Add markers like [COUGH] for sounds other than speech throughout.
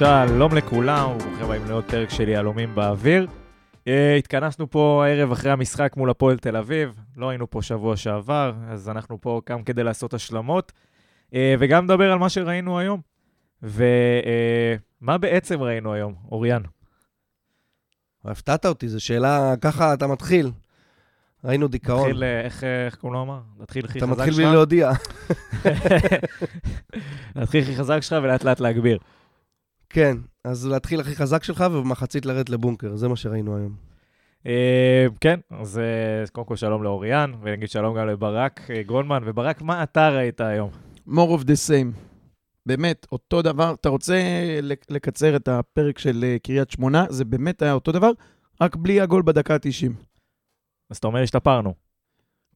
שלום לכולם, וברוכים הבאים לעוד פרק של יהלומים באוויר. Uh, התכנסנו פה הערב אחרי המשחק מול הפועל תל אביב, לא היינו פה שבוע שעבר, אז אנחנו פה גם כדי לעשות השלמות, וגם לדבר על מה שראינו היום. ומה uh, בעצם ראינו היום, אוריאן? הפתעת אותי, זו שאלה, ככה אתה מתחיל. ראינו דיכאון. נתחיל, איך, איך קוראים לו אמר? נתחיל הכי אתה חזק שלך. מתחיל בלי להודיע. [LAUGHS] נתחיל הכי חזק שלך ולאט לאט להגביר. כן, אז להתחיל הכי חזק שלך ובמחצית לרדת לבונקר, זה מה שראינו היום. אה, כן, אז אה, קודם כל שלום לאוריאן, ונגיד שלום גם לברק אה, גרונמן. וברק, מה אתה ראית היום? More of the same. באמת, אותו דבר. אתה רוצה לק- לקצר את הפרק של אה, קריית שמונה, זה באמת היה אותו דבר, רק בלי הגול בדקה ה-90. אז אתה אומר, השתפרנו.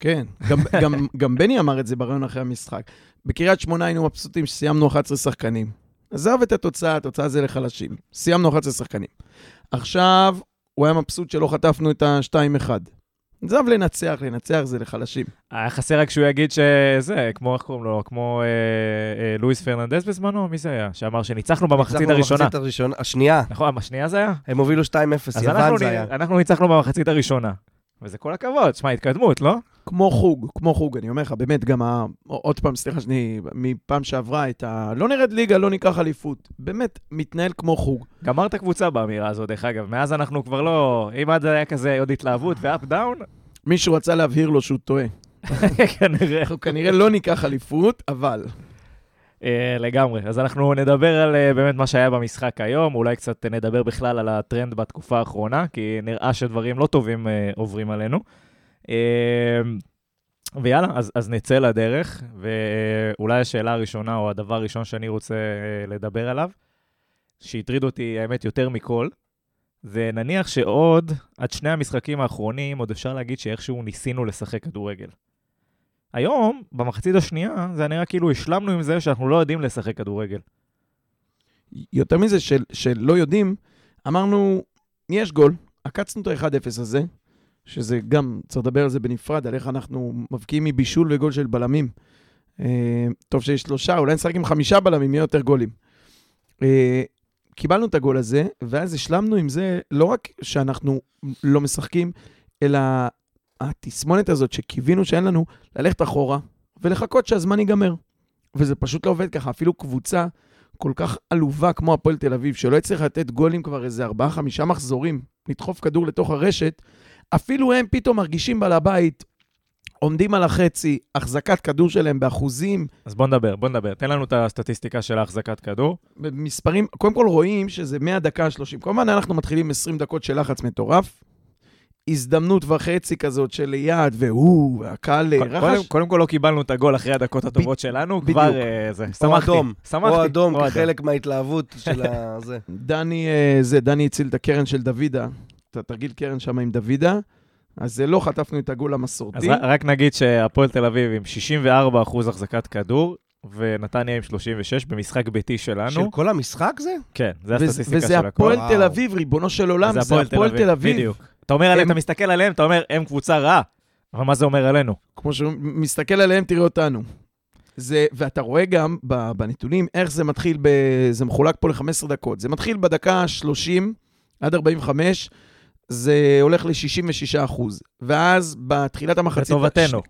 כן, גם, [LAUGHS] גם, גם בני אמר את זה בריאיון אחרי המשחק. בקריית שמונה היינו מבסוטים שסיימנו 11 שחקנים. עזב את התוצאה, התוצאה זה לחלשים. סיימנו 11 שחקנים. עכשיו, הוא היה מבסוט שלא חטפנו את ה-2-1. עזב לנצח, לנצח זה לחלשים. היה חסר רק שהוא יגיד שזה, כמו, איך קוראים לו? כמו אה, אה, לואיס פרננדס בזמנו? מי זה היה? שאמר שניצחנו במחצית הראשונה. במחצית הראשונה, השנייה, נכון, השנייה זה היה? הם הובילו 2-0, אז אנחנו, יוון זה היה. אנחנו ניצחנו במחצית הראשונה. וזה כל הכבוד, שמע, התקדמות, לא? כמו חוג, כמו חוג, אני אומר לך, באמת, גם ה... עוד פעם, סליחה שאני, מפעם שעברה, את ה... לא נרד ליגה, לא ניקח אליפות. באמת, מתנהל כמו חוג. גמרת קבוצה באמירה הזאת, דרך אגב. מאז אנחנו כבר לא... אם עד היה כזה עוד התלהבות ו up down, מישהו רצה להבהיר לו שהוא טועה. [LAUGHS] כנראה. אנחנו כנראה לא ניקח אליפות, אבל... אה, לגמרי. אז אנחנו נדבר על אה, באמת מה שהיה במשחק היום, אולי קצת נדבר בכלל על הטרנד בתקופה האחרונה, כי נראה שדברים לא טובים אה, עוברים עלינו. ויאללה, אז, אז נצא לדרך, ואולי השאלה הראשונה, או הדבר הראשון שאני רוצה לדבר עליו, שהטריד אותי, האמת, יותר מכל, זה נניח שעוד, עד שני המשחקים האחרונים, עוד אפשר להגיד שאיכשהו ניסינו לשחק כדורגל. היום, במחצית השנייה, זה נראה כאילו השלמנו עם זה שאנחנו לא יודעים לשחק כדורגל. יותר מזה של, שלא יודעים, אמרנו, יש גול, עקצנו את ה-1-0 הזה, שזה גם, צריך לדבר על זה בנפרד, על איך אנחנו מבקיעים מבישול וגול של בלמים. אה, טוב שיש שלושה, אולי נשחק עם חמישה בלמים, יהיה יותר גולים. אה, קיבלנו את הגול הזה, ואז השלמנו עם זה, לא רק שאנחנו לא משחקים, אלא התסמונת הזאת שקיווינו שאין לנו, ללכת אחורה ולחכות שהזמן ייגמר. וזה פשוט לא עובד ככה, אפילו קבוצה כל כך עלובה כמו הפועל תל אביב, שלא הצליחה לתת גולים כבר איזה ארבעה, חמישה מחזורים, לדחוף כדור לתוך הרשת, אפילו הם פתאום מרגישים בעל הבית, עומדים על החצי, החזקת כדור שלהם באחוזים, אז בוא נדבר, בוא נדבר. תן לנו את הסטטיסטיקה של החזקת כדור. במספרים, קודם כל רואים שזה מהדקה ה-30. כמובן, אנחנו מתחילים 20 דקות של לחץ מטורף. הזדמנות וחצי כזאת של יד, והוא, והקהל קודם, רחש. קודם כל לא קיבלנו את הגול אחרי הדקות הטובות שלנו, בדיוק. כבר אה, זה, או שמחתי. אדום, שמחתי. או אדום, או כחלק מההתלהבות של הזה. [LAUGHS] דני, אה, זה, דני הציל את הקרן של דוידה, את התרגיל קרן שם עם דוידה, אז זה לא חטפנו את הגול אז המסורתי. ר- רק נגיד שהפועל תל אביב עם 64% החזקת כדור, ונתניה עם 36 במשחק ביתי שלנו. של כל המשחק זה? כן, זה וזה- הסטטיסטיקה וזה של הכל. הפועל וואו. תל אביב, ריבונו של עולם, זה הפועל תל אביב. בדיוק. אתה אומר עליהם, הם- אתה מסתכל עליהם, אתה אומר, הם קבוצה רעה. אבל מה זה אומר עלינו? כמו שהוא מסתכל עליהם, תראה אותנו. זה, ואתה רואה גם בנתונים איך זה מתחיל, ב, זה מחולק פה ל-15 דקות. זה מתחיל בדקה 30 עד 45, זה הולך ל-66 אחוז. ואז בתחילת המחצית... לטובתנו.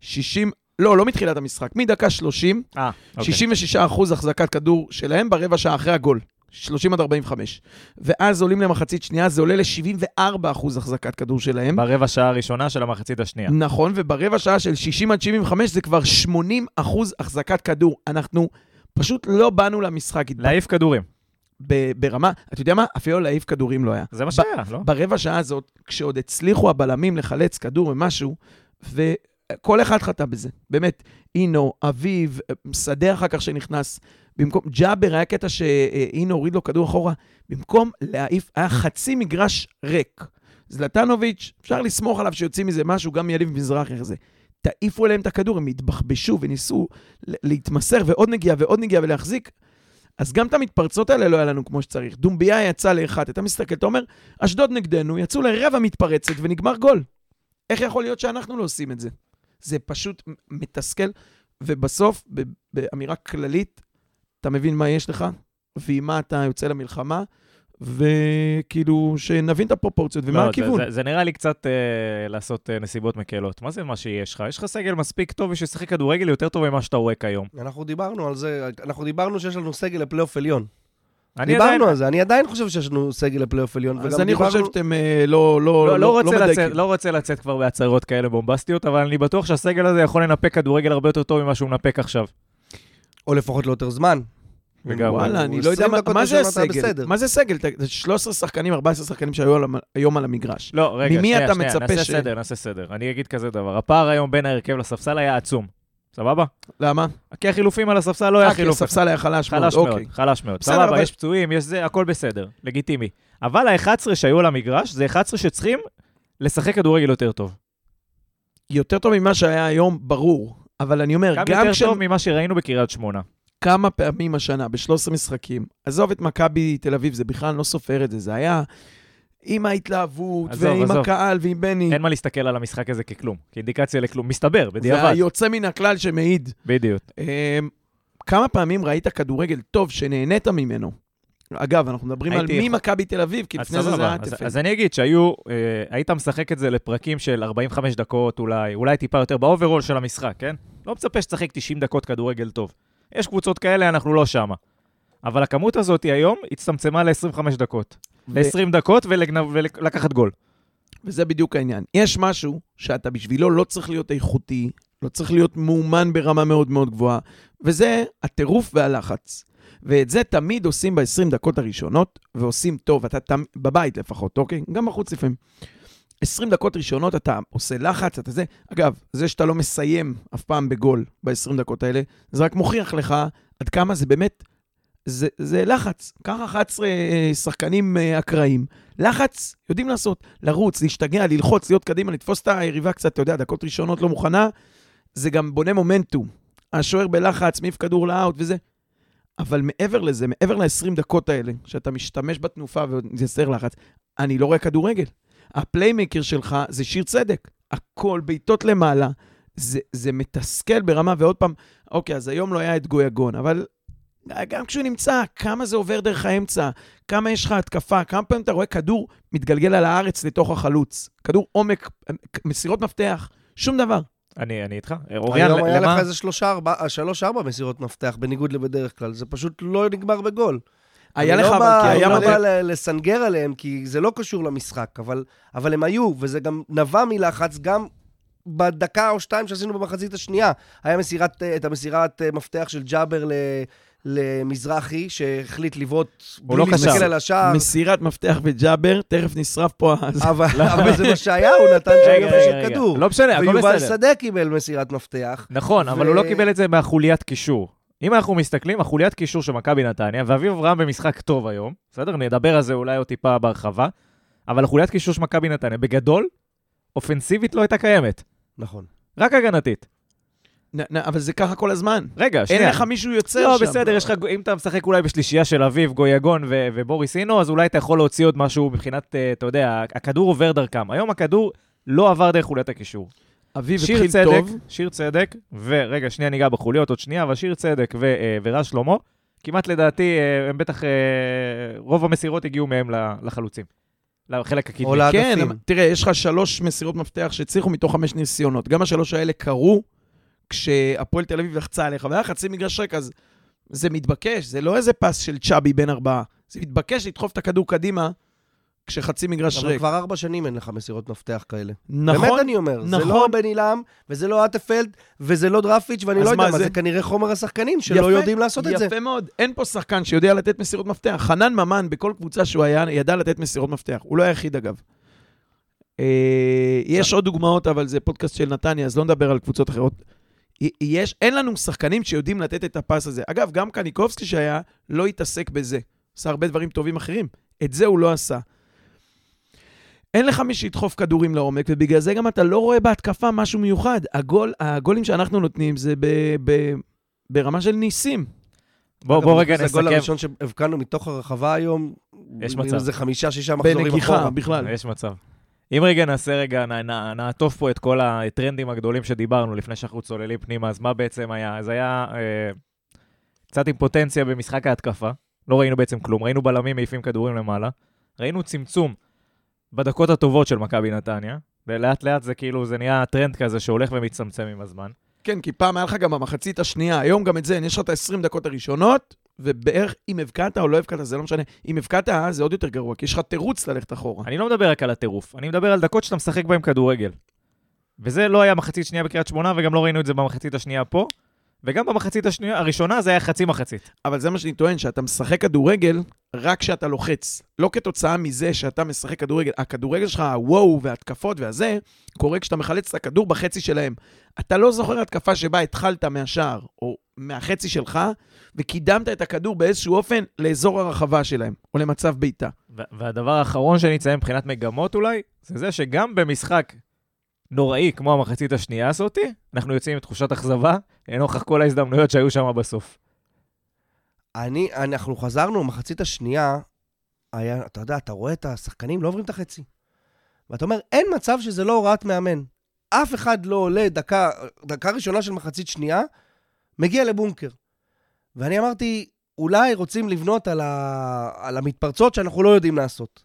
60, לא, לא מתחילת המשחק, מדקה 30, אה, אוקיי. 66 אחוז החזקת כדור שלהם ברבע שעה אחרי הגול. 30 עד 45. ואז עולים למחצית שנייה, זה עולה ל-74 אחוז החזקת כדור שלהם. ברבע שעה הראשונה של המחצית השנייה. נכון, וברבע שעה של 60 עד 75 זה כבר 80 אחוז החזקת כדור. אנחנו פשוט לא באנו למשחק. להעיף כדורים. ברמה, אתה יודע מה? אפילו להעיף כדורים לא היה. זה מה שהיה, לא? ברבע שעה הזאת, כשעוד הצליחו הבלמים לחלץ כדור ומשהו, וכל אחד חטא בזה. באמת, אינו, אביב, שדה אחר כך שנכנס, במקום, ג'אבר היה קטע שאינו הוריד לו כדור אחורה, במקום להעיף, היה חצי מגרש ריק. זלטנוביץ', אפשר לסמוך עליו שיוצאים מזה משהו, גם יניב מזרחי זה. תעיפו אליהם את הכדור, הם התבחבשו וניסו להתמסר ועוד נגיעה ועוד נגיעה ולהחזיק. אז גם את המתפרצות האלה לא היה לנו כמו שצריך. דומביה יצא לאחד, אתה מסתכל, אתה אומר, אשדוד נגדנו, יצאו לרבע מתפרצת ונגמר גול. איך יכול להיות שאנחנו לא עושים את זה? זה פשוט מתסכל, ובסוף, באמירה כללית, אתה מבין מה יש לך, ועם מה אתה יוצא למלחמה, וכאילו, שנבין את הפרופורציות ומה לא, הכיוון. זה, זה, זה נראה לי קצת אה, לעשות אה, נסיבות מקלות. מה זה מה שיש לך? יש לך סגל מספיק טוב בשביל לשחק כדורגל יותר טוב ממה שאתה רואה כיום. אנחנו דיברנו על זה, אנחנו דיברנו שיש לנו סגל לפלייאוף עליון. אני דיברנו עדיין- על זה, אני עדיין חושב שיש לנו סגל לפלייאוף עליון. אז אני דיברנו- חושב שאתם אה, לא, לא, לא, לא, רוצה מדייקים. לצאת, לא רוצה לצאת כבר בהצהרות כאלה בומבסטיות, אבל אני בטוח שהסגל הזה יכול לנפק כדורגל הרבה יותר טוב ממה שהוא מנפק עכשיו. או לפחות ליותר זמן. לגמרי. וואלה, אני לא יודע 20 מה, זה הסגל? מה זה סגל? זה 13 שחקנים, 14 שחקנים שהיו על היום על המגרש. לא, רגע, ממי שנייה, אתה שנייה, מצפה נעשה ש- סדר, נעשה סדר. אני אגיד כזה דבר. הפער היום בין ההרכב לספסל היה עצום. סבבה? למה? כי החילופים על הספסל לא היה אה, כי. הספסל היה חלש מאוד, חלש מאוד, אוקיי. חלש מאוד. סבבה, יש פצועים, יש זה, הכל בסדר, לגיטימי. אבל ה-11 שהיו על המגרש, זה 11 שצריכים לשחק כדורגל יותר טוב. יותר טוב ממה שהיה היום, ברור. אבל אני אומר, גם גם יותר כש... טוב ממה שראינו בקריית שמונה. כמה פעמים השנה, ב-13 משחקים, עזוב את מכבי תל אביב, זה בכלל, לא סופר את זה, זה היה עם ההתלהבות, עזוב, ועם עזוב. הקהל, ועם בני, אין מה להסתכל על המשחק הזה ככלום, כאינדיקציה לכלום. מסתבר, בדיעבד. והיוצא מן הכלל שמעיד. בדיוק. אמ, כמה פעמים ראית כדורגל טוב שנהנית ממנו? אגב, אנחנו מדברים על יכול- ממכבי תל אביב, כי לפני זה זה היה טפל. אז אני אגיד שהיו, אה, היית משחק את זה לפרקים של 45 דקות אולי, אולי טיפה יותר ב overall של המשחק, כן? לא מצפה שתשחק 90 דקות כדורגל טוב. יש קבוצות כאלה, אנחנו לא שמה. אבל הכמות הזאת היום הצטמצמה ל-25 דקות. ו- ל-20 דקות ולגנב- ולקחת גול. וזה בדיוק העניין. יש משהו שאתה בשבילו לא צריך להיות איכותי, לא צריך להיות מאומן ברמה מאוד מאוד גבוהה, וזה הטירוף והלחץ. ואת זה תמיד עושים ב-20 דקות הראשונות, ועושים טוב, אתה תמ... בבית לפחות, אוקיי? גם בחוץ לפעמים. 20 דקות ראשונות אתה עושה לחץ, אתה זה. אגב, זה שאתה לא מסיים אף פעם בגול ב-20 דקות האלה, זה רק מוכיח לך עד כמה זה באמת, זה, זה לחץ. קח 11 אה, שחקנים אה, אקראיים, לחץ יודעים לעשות, לרוץ, להשתגע, ללחוץ, להיות קדימה, לתפוס את היריבה קצת, אתה יודע, דקות ראשונות לא מוכנה, זה גם בונה מומנטום. השוער בלחץ, מעיף כדור לאאוט וזה. אבל מעבר לזה, מעבר ל-20 דקות האלה, שאתה משתמש בתנופה ויוצר לחץ, אני לא רואה כדורגל. הפליימקר שלך זה שיר צדק. הכל בעיטות למעלה, זה, זה מתסכל ברמה, ועוד פעם, אוקיי, אז היום לא היה את גויגון, אבל גם כשהוא נמצא, כמה זה עובר דרך האמצע, כמה יש לך התקפה, כמה פעמים אתה רואה כדור מתגלגל על הארץ לתוך החלוץ, כדור עומק, מסירות מפתח, שום דבר. אני אני איתך. אוריאן, היום היה למה? לך איזה שלושה, ארבע, שלוש, ארבע מסירות מפתח, בניגוד לבדרך כלל. זה פשוט לא נגמר בגול. היה אני לך, לא אבל כי היה אני לא. בא ל- לסנגר עליהם, כי זה לא קשור למשחק, אבל, אבל הם היו, וזה גם נבע מלחץ, גם בדקה או שתיים שעשינו במחצית השנייה. היה מסירת, אה, את המסירת אה, מפתח של ג'אבר. למזרחי, שהחליט לבעוט הוא לא להסתכל קשר. על השער, מסירת מפתח וג'אבר, תכף נשרף פה ה... אבל, אבל זה מה שהיה, הוא נתן שם רגע, של. כדור. לא משנה, הכל ויובל בסדר. שדה קיבל מסירת מפתח. נכון, אבל הוא לא קיבל את זה מהחוליית קישור. אם אנחנו מסתכלים, החוליית קישור של מכבי נתניה, ואביב אברהם במשחק טוב היום, בסדר? נדבר על זה אולי עוד טיפה בהרחבה, אבל החוליית קישור של מכבי נתניה, בגדול, אופנסיבית לא הייתה קיימת, נכון. רק הגנתית. אבל זה ככה כל הזמן. רגע, אין שנייה. לך מישהו יוצר לא, שם. בסדר, יש לך, אם אתה משחק אולי בשלישייה של אביב, גויגון ו- ובוריס אינו, אז אולי אתה יכול להוציא עוד משהו מבחינת, אה, אתה יודע, הכדור עובר דרכם. היום הכדור לא עבר דרך חוליית הקישור. אביב התחיל צדק, טוב. שיר צדק, ורגע, שנייה ניגע בחוליות עוד שנייה, אבל שיר צדק ו, אה, ורז שלמה, כמעט לדעתי, אה, הם בטח, רוב המסירות הגיעו מהם לחלוצים. לחלק הקדמי. או לאגפים. כן, תראה, יש לך שלוש מסירות מפתח שהצליחו מתוך חמש ניסיונות. גם השלוש האלה קרו כשהפועל תל אביב לחצה עליך, והיה חצי מגרש ריק, אז זה מתבקש, זה לא איזה פס של צ'אבי בין ארבעה. זה מתבקש לדחוף את הכדור קדימה כשחצי מגרש אבל ריק. כבר ארבע שנים אין לך מסירות מפתח כאלה. נכון, באמת אני אומר, זה נכון. לא בן עילם, וזה לא אטפלד, וזה לא דרפיץ', ואני לא יודע מה, זה? זה כנראה חומר השחקנים שלא יפה, יודעים לעשות את זה. יפה מאוד. אין פה שחקן שיודע לתת מסירות מפתח. חנן ממן, בכל קבוצה שהוא היה, ידע לתת מסירות מפתח. הוא לא היחיד, אגב. אה, יש עוד דוגמאות, אבל זה פודקאסט של נתניה, אז לא נדבר על קבוצות אחרות. יש, אין לנו שחקנים שיודעים לתת את הפס הזה. אגב, גם קניקובסקי שהיה, לא התעסק בזה. עשה הרבה דברים טובים אחרים. את זה הוא לא עשה. אין לך מי שידחוף כדורים לעומק, ובגלל זה גם אתה לא רואה בהתקפה משהו מיוחד. הגול, הגולים שאנחנו נותנים זה ב, ב, ברמה של ניסים. בוא, אגב, בוא רגע זה הגול נסכם. הראשון שהבקענו מתוך הרחבה היום. יש מצב. זה חמישה, שישה מחזורים בנגיחה אחורה. בכלל. יש מצב. אם רגע נעשה רגע, נ- נ- נעטוף פה את כל הטרנדים הגדולים שדיברנו לפני שאנחנו צוללים פנימה, אז מה בעצם היה? אז היה אה, קצת אימפוטנציה במשחק ההתקפה. לא ראינו בעצם כלום, ראינו בלמים מעיפים כדורים למעלה. ראינו צמצום בדקות הטובות של מכבי נתניה, ולאט לאט זה כאילו, זה נהיה טרנד כזה שהולך ומצטמצם עם הזמן. כן, כי פעם היה לך גם במחצית השנייה, היום גם את זה, יש לך את ה-20 דקות הראשונות, ובערך אם הבקעת או לא הבקעת, זה לא משנה. אם הבקעת, זה עוד יותר גרוע, כי יש לך תירוץ ללכת אחורה. אני לא מדבר רק על הטירוף, אני מדבר על דקות שאתה משחק בהן כדורגל. וזה לא היה מחצית שנייה בקריית שמונה, וגם לא ראינו את זה במחצית השנייה פה. וגם במחצית השנייה, הראשונה זה היה חצי מחצית. אבל זה מה שאני טוען, שאתה משחק כדורגל רק כשאתה לוחץ. לא כתוצאה מזה שאתה משחק כדורגל. הכדורגל שלך, הוואו וההתקפות והזה, קורה כשאתה מחלץ את הכדור בחצי שלהם. אתה לא זוכר התקפה שבה התחלת מהשער, או מהחצי שלך, וקידמת את הכדור באיזשהו אופן לאזור הרחבה שלהם, או למצב בעיטה. והדבר האחרון שאני אציין מבחינת מגמות אולי, זה זה שגם במשחק נוראי כמו המחצית השנייה הזאתי, אנחנו יוצאים עם תחושת אכזבה, לנוכח כל ההזדמנויות שהיו שם בסוף. אני, אנחנו חזרנו, מחצית השנייה, היה, אתה יודע, אתה רואה את השחקנים לא עוברים את החצי. ואתה אומר, אין מצב שזה לא הוראת מאמן. אף אחד לא עולה דקה, דקה ראשונה של מחצית שנייה, מגיע לבונקר. ואני אמרתי, אולי רוצים לבנות על, ה, על המתפרצות שאנחנו לא יודעים לעשות.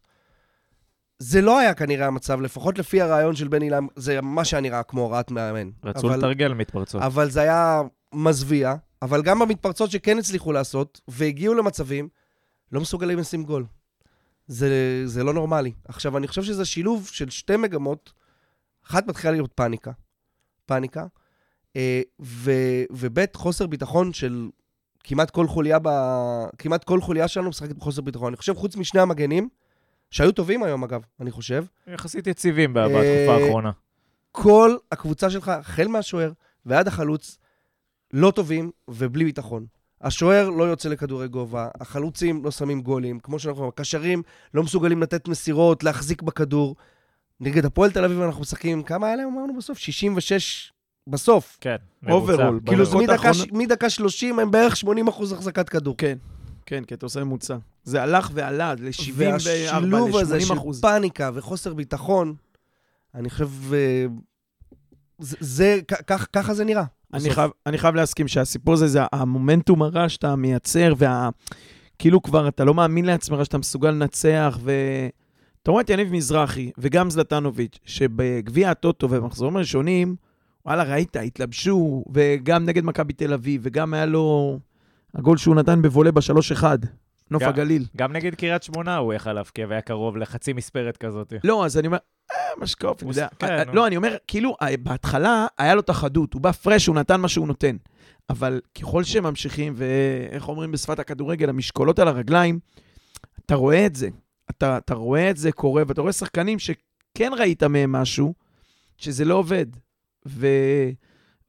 זה לא היה כנראה המצב, לפחות לפי הרעיון של בן אילם, זה מה שהיה נראה כמו הוראת מאמן. רצו אבל- לתרגל מתפרצות. אבל זה היה מזוויע, אבל גם במתפרצות שכן הצליחו לעשות, והגיעו למצבים, לא מסוגלים לשים גול. זה, זה לא נורמלי. עכשיו, אני חושב שזה שילוב של שתי מגמות. אחת מתחילה להיות פאניקה. פאניקה. אה, ו, וב' חוסר ביטחון של כמעט כל חוליה ב... כמעט כל חוליה שלנו משחקת בחוסר ביטחון. אני חושב, חוץ משני המגנים, שהיו טובים היום, אגב, אני חושב, יחסית יציבים אה, בתקופה האחרונה. כל הקבוצה שלך, החל מהשוער ועד החלוץ, לא טובים ובלי ביטחון. השוער לא יוצא לכדורי גובה, החלוצים לא שמים גולים, כמו שאנחנו אומרים, הקשרים לא מסוגלים לתת מסירות, להחזיק בכדור. נגד הפועל תל אביב אנחנו משחקים, כמה היה להם אמרנו בסוף? 66 בסוף. כן, overall, ממוצע. כאילו מדקה, האחרונות- מדקה 30 הם בערך 80 אחוז החזקת כדור. כן, כן, כי אתה עושה ממוצע. זה הלך ועלה ל-74, והשילוב הזה ל-80 של אחוז. פאניקה וחוסר ביטחון, אני חושב, אה, זה, זה כך- ככה זה נראה. אני. חייב, אני חייב להסכים שהסיפור הזה, זה המומנטום הרע שאתה מייצר, וה... כאילו כבר אתה לא מאמין לעצמך שאתה מסוגל לנצח, ו... אתה רואה את יניב מזרחי וגם זלטנוביץ', שבגביע הטוטו ובמחזורים הראשונים, וואלה, ראית, התלבשו, וגם נגד מכבי תל אביב, וגם היה לו הגול שהוא נתן בוולה ב-3-1, נוף גם- הגליל. גם נגד קריית שמונה הוא יכל להבקיע והיה קרוב לחצי מספרת כזאת. לא, אז אני אומר, אה, משקוף, אתה יודע. כן, אה. לא, אני אומר, כאילו, אה, בהתחלה היה לו את החדות, הוא בא פרש, הוא נתן מה שהוא נותן. אבל ככל שממשיכים, ואיך אומרים בשפת הכדורגל, המשקולות על הרגליים, אתה רואה את זה. אתה, אתה רואה את זה קורה, ואתה רואה שחקנים שכן ראית מהם משהו, שזה לא עובד. ו...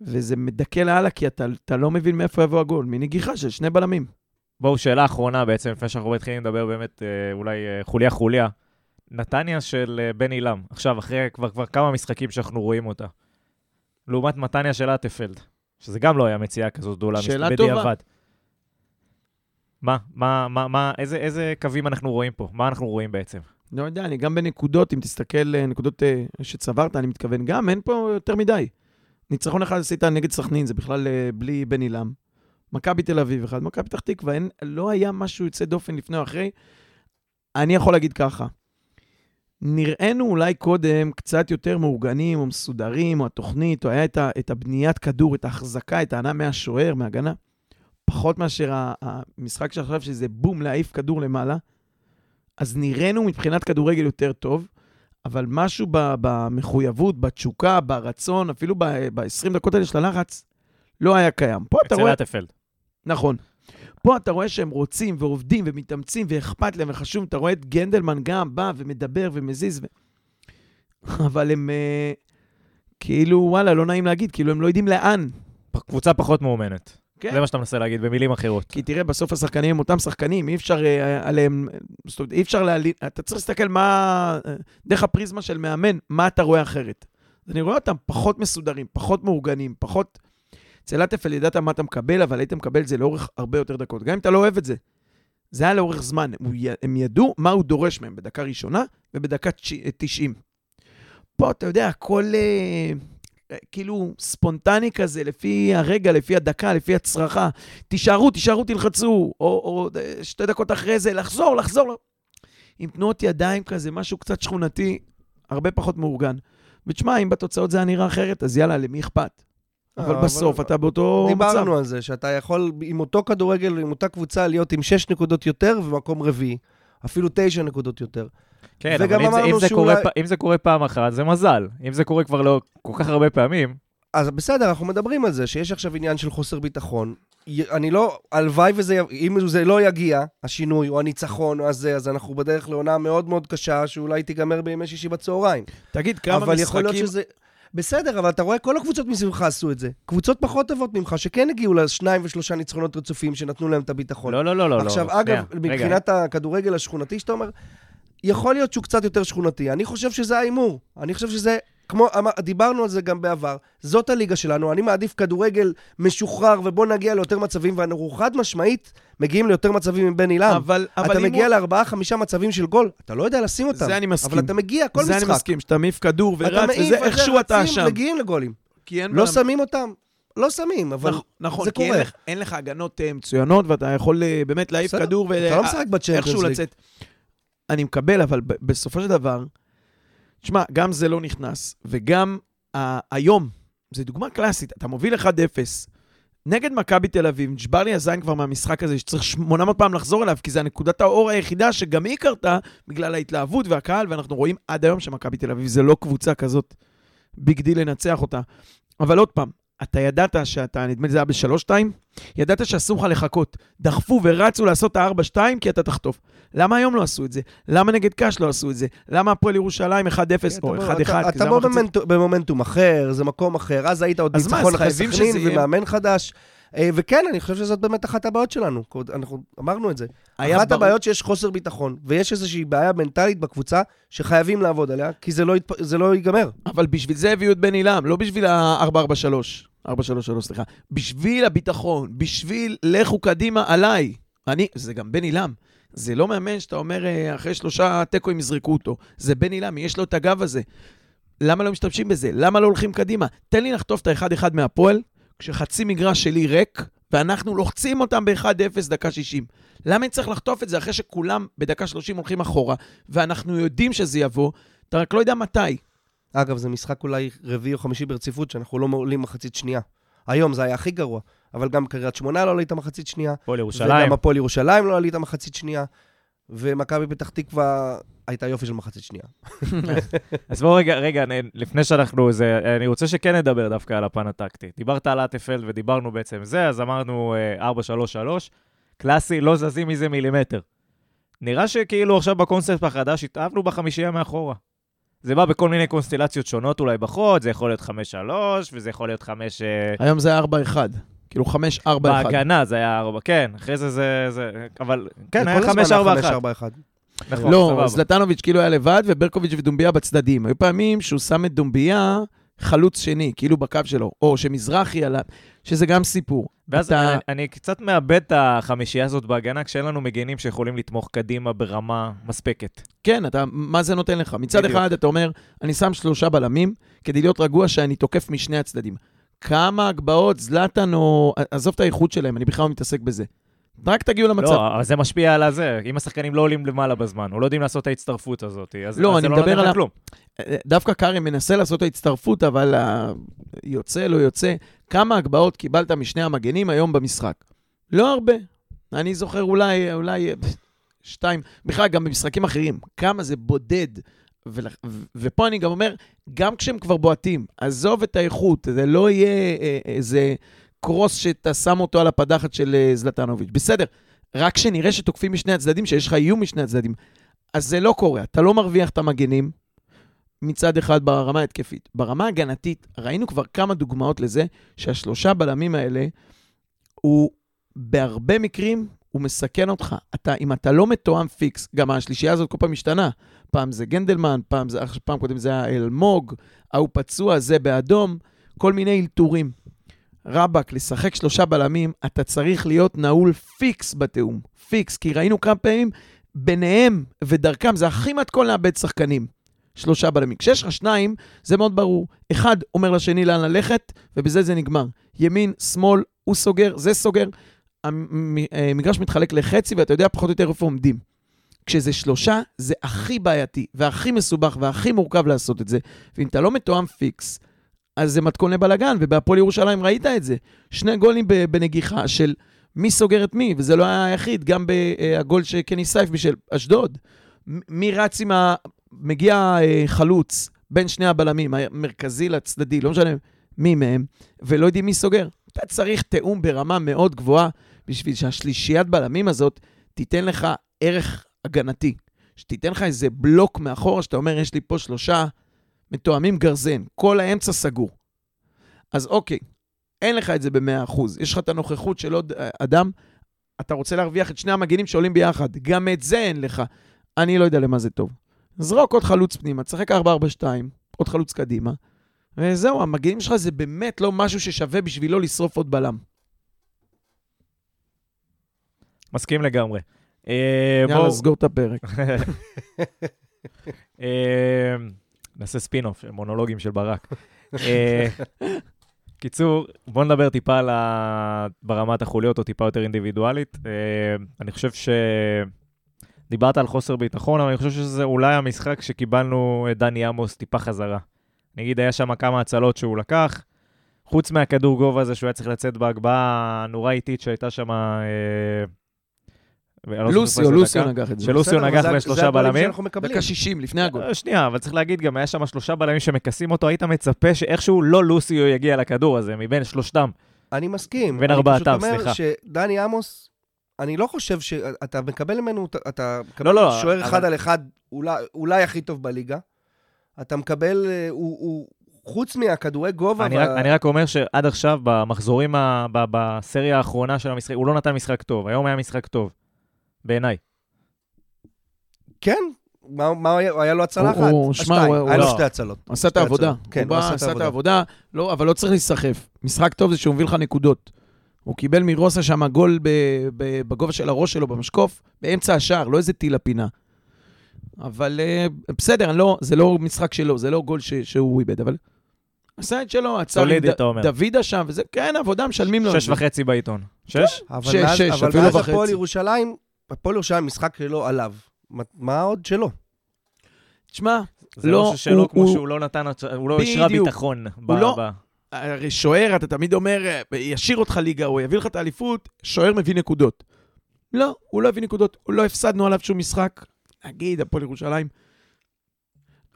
וזה מדכא לאללה, כי אתה, אתה לא מבין מאיפה יבוא הגול, מנגיחה של שני בלמים. בואו, שאלה אחרונה בעצם, לפני שאנחנו מתחילים לדבר באמת אה, אולי אה, חוליה-חוליה. נתניה של אה, בן עילם, עכשיו, אחרי כבר, כבר כמה משחקים שאנחנו רואים אותה. לעומת נתניה של אטפלד, שזה גם לא היה מציאה כזאת גדולה. שאלה טובה. בדיעבד. מה, מה, מה, מה, איזה, איזה קווים אנחנו רואים פה? מה אנחנו רואים בעצם? לא יודע, אני גם בנקודות, אם תסתכל, אה, נקודות אה, שצברת, אני מתכוון, גם אין פה יותר מדי. ניצחון אחד עשית נגד סכנין, זה בכלל אה, בלי בן עילם. מכבי תל אביב אחד, מכבי פתח תקווה, אין, לא היה משהו יוצא דופן לפני או אחרי. אני יכול להגיד ככה, נראינו אולי קודם קצת יותר מאורגנים או מסודרים, או התוכנית, או היה את, ה, את הבניית כדור, את ההחזקה, את ההנאה מהשוער, מהגנה. פחות מאשר המשחק שעכשיו, שזה בום, להעיף כדור למעלה. אז נראינו מבחינת כדורגל יותר טוב, אבל משהו במחויבות, בתשוקה, ברצון, אפילו ב-20 דקות האלה של הלחץ, לא היה קיים. פה אתה אצל רואה... אטפלד. נכון. פה אתה רואה שהם רוצים ועובדים ומתאמצים ואכפת להם וחשוב, אתה רואה את גנדלמן גם בא ומדבר ומזיז, ו... אבל הם uh, כאילו, וואלה, לא נעים להגיד, כאילו הם לא יודעים לאן. קבוצה פחות מאומנת. כן. זה מה שאתה מנסה להגיד, במילים אחרות. כי תראה, בסוף השחקנים הם אותם שחקנים, אי אפשר אה, עליהם, זאת אומרת, אי אפשר להעלים, אתה צריך להסתכל מה, אה, דרך הפריזמה של מאמן, מה אתה רואה אחרת. אני רואה אותם פחות מסודרים, פחות מאורגנים, פחות... אצל לטפל ידעת מה אתה מקבל, אבל היית מקבל את זה לאורך הרבה יותר דקות, גם אם אתה לא אוהב את זה. זה היה לאורך זמן, הם ידעו מה הוא דורש מהם בדקה ראשונה ובדקה תש- 90. פה, אתה יודע, הכל אה, אה, כאילו ספונטני כזה, לפי הרגע, לפי הדקה, לפי הצרחה. תישארו, תישארו, תלחצו, או, או אה, שתי דקות אחרי זה, לחזור, לחזור. עם תנועות ידיים כזה, משהו קצת שכונתי, הרבה פחות מאורגן. ותשמע, אם בתוצאות זה היה נראה אחרת, אז יאללה, למי אכפת? אבל אה, בסוף אבל- אתה באותו מצב. דיברנו על זה, שאתה יכול עם אותו כדורגל, עם אותה קבוצה, להיות עם 6 נקודות יותר ומקום רביעי. אפילו 9 נקודות יותר. כן, אבל אם זה- אם זה קורה שאולי- פ- אם זה קורה פעם אחת, זה מזל. אם זה קורה כבר לא כל כך הרבה פעמים, אז בסדר, אנחנו מדברים על זה, שיש עכשיו עניין של חוסר ביטחון. אני לא, הלוואי וזה, אם זה לא יגיע, השינוי או הניצחון או הזה, אז אנחנו בדרך לעונה מאוד מאוד קשה, שאולי תיגמר בימי שישי בצהריים. תגיד, כמה אבל משחקים... יכול להיות שזה... בסדר, אבל אתה רואה, כל הקבוצות מסביבך עשו את זה. קבוצות פחות טובות ממך, שכן הגיעו לשניים ושלושה ניצחונות רצופים, שנתנו להם את הביטחון. לא, לא, לא, לא. עכשיו, לא. אגב, שנייה, רגע. מבחינת הכדורגל השכונתי שאתה אומר, יכול להיות שהוא קצת יותר שכונתי. אני חושב שזה ההימור. אני חושב שזה, כמו, דיברנו על זה גם בעבר, זאת הליגה שלנו. אני מעדיף כדורגל משוחרר, ובוא נגיע ליותר מצבים, ואנחנו חד משמעית מגיעים ליותר מצבים עם בן עילם. אבל, אבל אתה מגיע הוא- לארבעה, חמישה מצבים של גול, אתה לא יודע לשים אותם. זה אני מסכים. אבל אתה מגיע כל זה משחק. אני מסכים, שאתה מעיף כדור אתה ורץ, מעיף, וזה איכשהו אתה שם. מגיעים לגולים. כי אין לא בה- שמים אותם? לא שמים, אבל נכ- נכון, זה כי אין קורה. לך- אין לך הגנות אה, מצוינות, ואתה יכול אה, באמת להעיף כדור אתה לא ואיכשהו. לצאת. אני מקבל, אבל בסופו של דבר, תשמע, גם זה לא נכנס, וגם ה- היום, זו דוגמה קלאסית, אתה מוביל 1-0, נגד מכבי תל אביב, נשבר לי הזין כבר מהמשחק הזה, שצריך 800 פעם לחזור אליו, כי זה הנקודת האור היחידה שגם היא קרתה בגלל ההתלהבות והקהל, ואנחנו רואים עד היום שמכבי תל אביב זה לא קבוצה כזאת big deal לנצח אותה. אבל עוד פעם, אתה ידעת שאתה, נדמה לי זה היה בשלוש-שתיים, ידעת שאסור לך לחכות. דחפו ורצו לעשות את ה-4-2 כי אתה תחטוף. למה היום לא עשו את זה? למה נגד קאש לא עשו את זה? למה הפועל ירושלים 1-0 או 1-1? אתה- אתה זה בוא המחצית- במומנט- במומנטום אחר, זה מקום אחר, אז היית עוד ניצחון אחרי סכנין ומאמן חדש. אה, וכן, אני חושב שזאת באמת אחת הבעיות שלנו. אנחנו אמרנו את זה. אחת ברור- הבעיות שיש חוסר ביטחון, ויש איזושהי בעיה מנטלית בקבוצה שחייבים לעבוד עליה, כי זה לא זה לא ייגמר. אבל בשביל זה הביאו את בן עילם, לא בשביל ה-443. 433, סליחה. בשביל הביטחון, בשביל לכו קדימה עליי. אני, זה גם בן עילם. זה לא מאמן שאתה אומר, אה, אחרי שלושה תיקואים יזרקו אותו. זה בן עילם, יש לו את הגב הזה. למה לא משתמשים בזה? למה לא הולכים קדימה? תן לי לחטוף את האחד-אחד מהפועל, כשחצי מגרש שלי ריק, ואנחנו לוחצים אותם ב-1-0 דקה 60. למה אני צריך לחטוף את זה אחרי שכולם בדקה 30 הולכים אחורה, ואנחנו יודעים שזה יבוא, אתה רק לא יודע מתי. אגב, זה משחק אולי רביעי או חמישי ברציפות, שאנחנו לא עולים מחצית שנייה. היום זה היה הכי גרוע, אבל גם קריית שמונה לא עלית מחצית שנייה, הפועל וגם ירושלים. הפועל ירושלים לא עלית מחצית שנייה, ומכבי פתח תקווה הייתה יופי של מחצית שנייה. [LAUGHS] אז בואו רגע, רגע, לפני שאנחנו, זה, אני רוצה שכן נדבר דווקא על הפן הטקטי. דיברת על אטפלד ודיברנו בעצם זה, אז אמרנו אה, 4-3-3, קלאסי, לא זזים מזה מילימטר. נראה שכאילו עכשיו בקונספט החדש התאהבנו בחמישייה מאחורה. זה בא בכל מיני קונסטלציות שונות אולי בחוד, זה יכול להיות 5-3, וזה יכול להיות 5... אה, היום זה 4-1. כאילו 5-4-1. בהגנה זה היה 4, כן, אחרי זה זה... זה אבל כן, היה כל הזמן 5-4-1. 5-4-1. נכון, לא, סבבה. זלטנוביץ' כאילו היה לבד, וברקוביץ' ודומביה בצדדים. היו פעמים שהוא שם את דומביה חלוץ שני, כאילו בקו שלו, או שמזרחי עליו, שזה גם סיפור. ואז אתה- אני, אני קצת מאבד את החמישייה הזאת בהגנה, כשאין לנו מגינים שיכולים לתמוך קדימה ברמה מספקת. כן, אתה, מה זה נותן לך? מצד בדיוק. אחד, אתה אומר, אני שם שלושה בלמים, כדי להיות רגוע שאני תוקף משני הצדדים. כמה הגבהות, זלטן או... עזוב את האיכות שלהם, אני בכלל לא מתעסק בזה. רק תגיעו למצב. לא, אבל זה משפיע על הזה. אם השחקנים לא עולים למעלה בזמן, או לא יודעים לעשות את ההצטרפות הזאת, אז, לא, אז זה לא נותן לך כלום. דווקא קארי מנסה לעשות ההצטרפות, אבל ה- יוצא, לא יוצא. כמה הגבהות קיבלת משני המגנים היום במשחק? לא הרבה. אני זוכר אולי, אולי אה, שתיים, בכלל גם במשחקים אחרים, כמה זה בודד. ול- ו- ופה אני גם אומר, גם כשהם כבר בועטים, עזוב את האיכות, זה לא יהיה אה, איזה קרוס שאתה שם אותו על הפדחת של אה, זלטנוביץ'. בסדר, רק שנראה שתוקפים משני הצדדים, שיש לך איום משני הצדדים. אז זה לא קורה, אתה לא מרוויח את המגנים, מצד אחד ברמה ההתקפית. ברמה ההגנתית, ראינו כבר כמה דוגמאות לזה שהשלושה בלמים האלה הוא בהרבה מקרים, הוא מסכן אותך. אתה, אם אתה לא מתואם פיקס, גם השלישייה הזאת כל פעם משתנה. פעם זה גנדלמן, פעם, זה, פעם קודם זה היה אלמוג, ההוא פצוע, זה באדום, כל מיני אלתורים. רבאק, לשחק שלושה בלמים, אתה צריך להיות נעול פיקס בתיאום. פיקס, כי ראינו כמה פעמים ביניהם ודרכם, זה הכי מתכון לאבד שחקנים. שלושה בלמים. כשיש לך שניים, זה מאוד ברור. אחד אומר לשני לאן ללכת, ובזה זה נגמר. ימין, שמאל, הוא סוגר, זה סוגר. המגרש מתחלק לחצי, ואתה יודע פחות או יותר איפה עומדים. כשזה שלושה, זה הכי בעייתי, והכי מסובך, והכי מורכב לעשות את זה. ואם אתה לא מתואם פיקס, אז זה מתכון לבלאגן, ובהפועל ירושלים ראית את זה. שני גולים בנגיחה של מי סוגר את מי, וזה לא היה היחיד, גם בגול של קני סייף בשביל אשדוד. מי רץ עם ה... מגיע אה, חלוץ בין שני הבלמים, המרכזי לצדדי, לא משנה מי מהם, ולא יודעים מי סוגר. אתה צריך תיאום ברמה מאוד גבוהה בשביל שהשלישיית בלמים הזאת תיתן לך ערך הגנתי. שתיתן לך איזה בלוק מאחורה, שאתה אומר, יש לי פה שלושה מתואמים גרזן, כל האמצע סגור. אז אוקיי, אין לך את זה ב-100%. יש לך את הנוכחות של עוד אה, אדם, אתה רוצה להרוויח את שני המגינים שעולים ביחד. גם את זה אין לך. אני לא יודע למה זה טוב. זרוק עוד חלוץ פנימה, תשחק 4-4-2, עוד חלוץ קדימה, וזהו, המגינים שלך זה באמת לא משהו ששווה בשבילו לשרוף עוד בלם. מסכים לגמרי. אה, יאללה, סגור את הפרק. [LAUGHS] אה, נעשה ספין-אוף, מונולוגים של ברק. אה, קיצור, בוא נדבר טיפה על. ברמת החוליות או טיפה יותר אינדיבידואלית. אני חושב ש... דיברת על חוסר ביטחון, אבל אני חושב שזה אולי המשחק שקיבלנו את דני עמוס טיפה חזרה. נגיד, היה שם כמה הצלות שהוא לקח, חוץ מהכדור גובה הזה שהוא היה צריך לצאת בהגבהה הנורא איטית שהייתה שם... אה, לא לוסיו, לוסיו נגח את זה. שלוסיו נגח לשלושה בלמים. דקה 60, לפני הגול. אה, שנייה, אבל צריך להגיד, גם היה שם שלושה בלמים שמכסים אותו, היית מצפה שאיכשהו לא לוסיו יגיע לכדור הזה, מבין שלושתם. אני מסכים. בין ארבעתם, סליחה. אני פשוט אומר שדני עמוס אני לא חושב שאתה מקבל ממנו, אתה מקבל לא, לא, שוער אבל... אחד על אחד, אולי, אולי הכי טוב בליגה. אתה מקבל, אה, הוא, הוא חוץ מהכדורי גובה... אני, ו... רק, אני רק אומר שעד עכשיו, במחזורים, ה, ב, בסריה האחרונה של המשחק, הוא לא נתן משחק טוב. היום היה משחק טוב, בעיניי. כן, מה, מה היה לו הצלה אחת? הוא, שמע, הוא... היה לו שתי הצלות. עשה את העבודה. כן, הוא בא, עשה את העבודה, לא, אבל לא צריך להיסחף. משחק טוב זה שהוא מביא לך נקודות. הוא קיבל מרוסה שם גול בגובה של הראש שלו במשקוף, באמצע השער, לא איזה טיל לפינה. אבל uh, בסדר, לא, זה לא משחק שלו, זה לא גול ש, שהוא איבד, אבל עשה את שלו, עצר עם ד, דוידה שם, וזה כן, עבודה, משלמים לו. שש וחצי בעיתון. שש? אבל שש, שש, אבל מאז הפועל ירושלים, הפועל ירושלים משחק שלו עליו. מה עוד שלו? תשמע, זה לא, לא שלו כמו שהוא לא נתן, הוא לא השרה ביטחון. הוא לא, הרי שוער, אתה תמיד אומר, ישאיר אותך ליגה, או יביא לך את האליפות, שוער מביא נקודות. לא, הוא לא הביא נקודות, הוא לא הפסדנו עליו שום משחק. נגיד, הפועל ירושלים.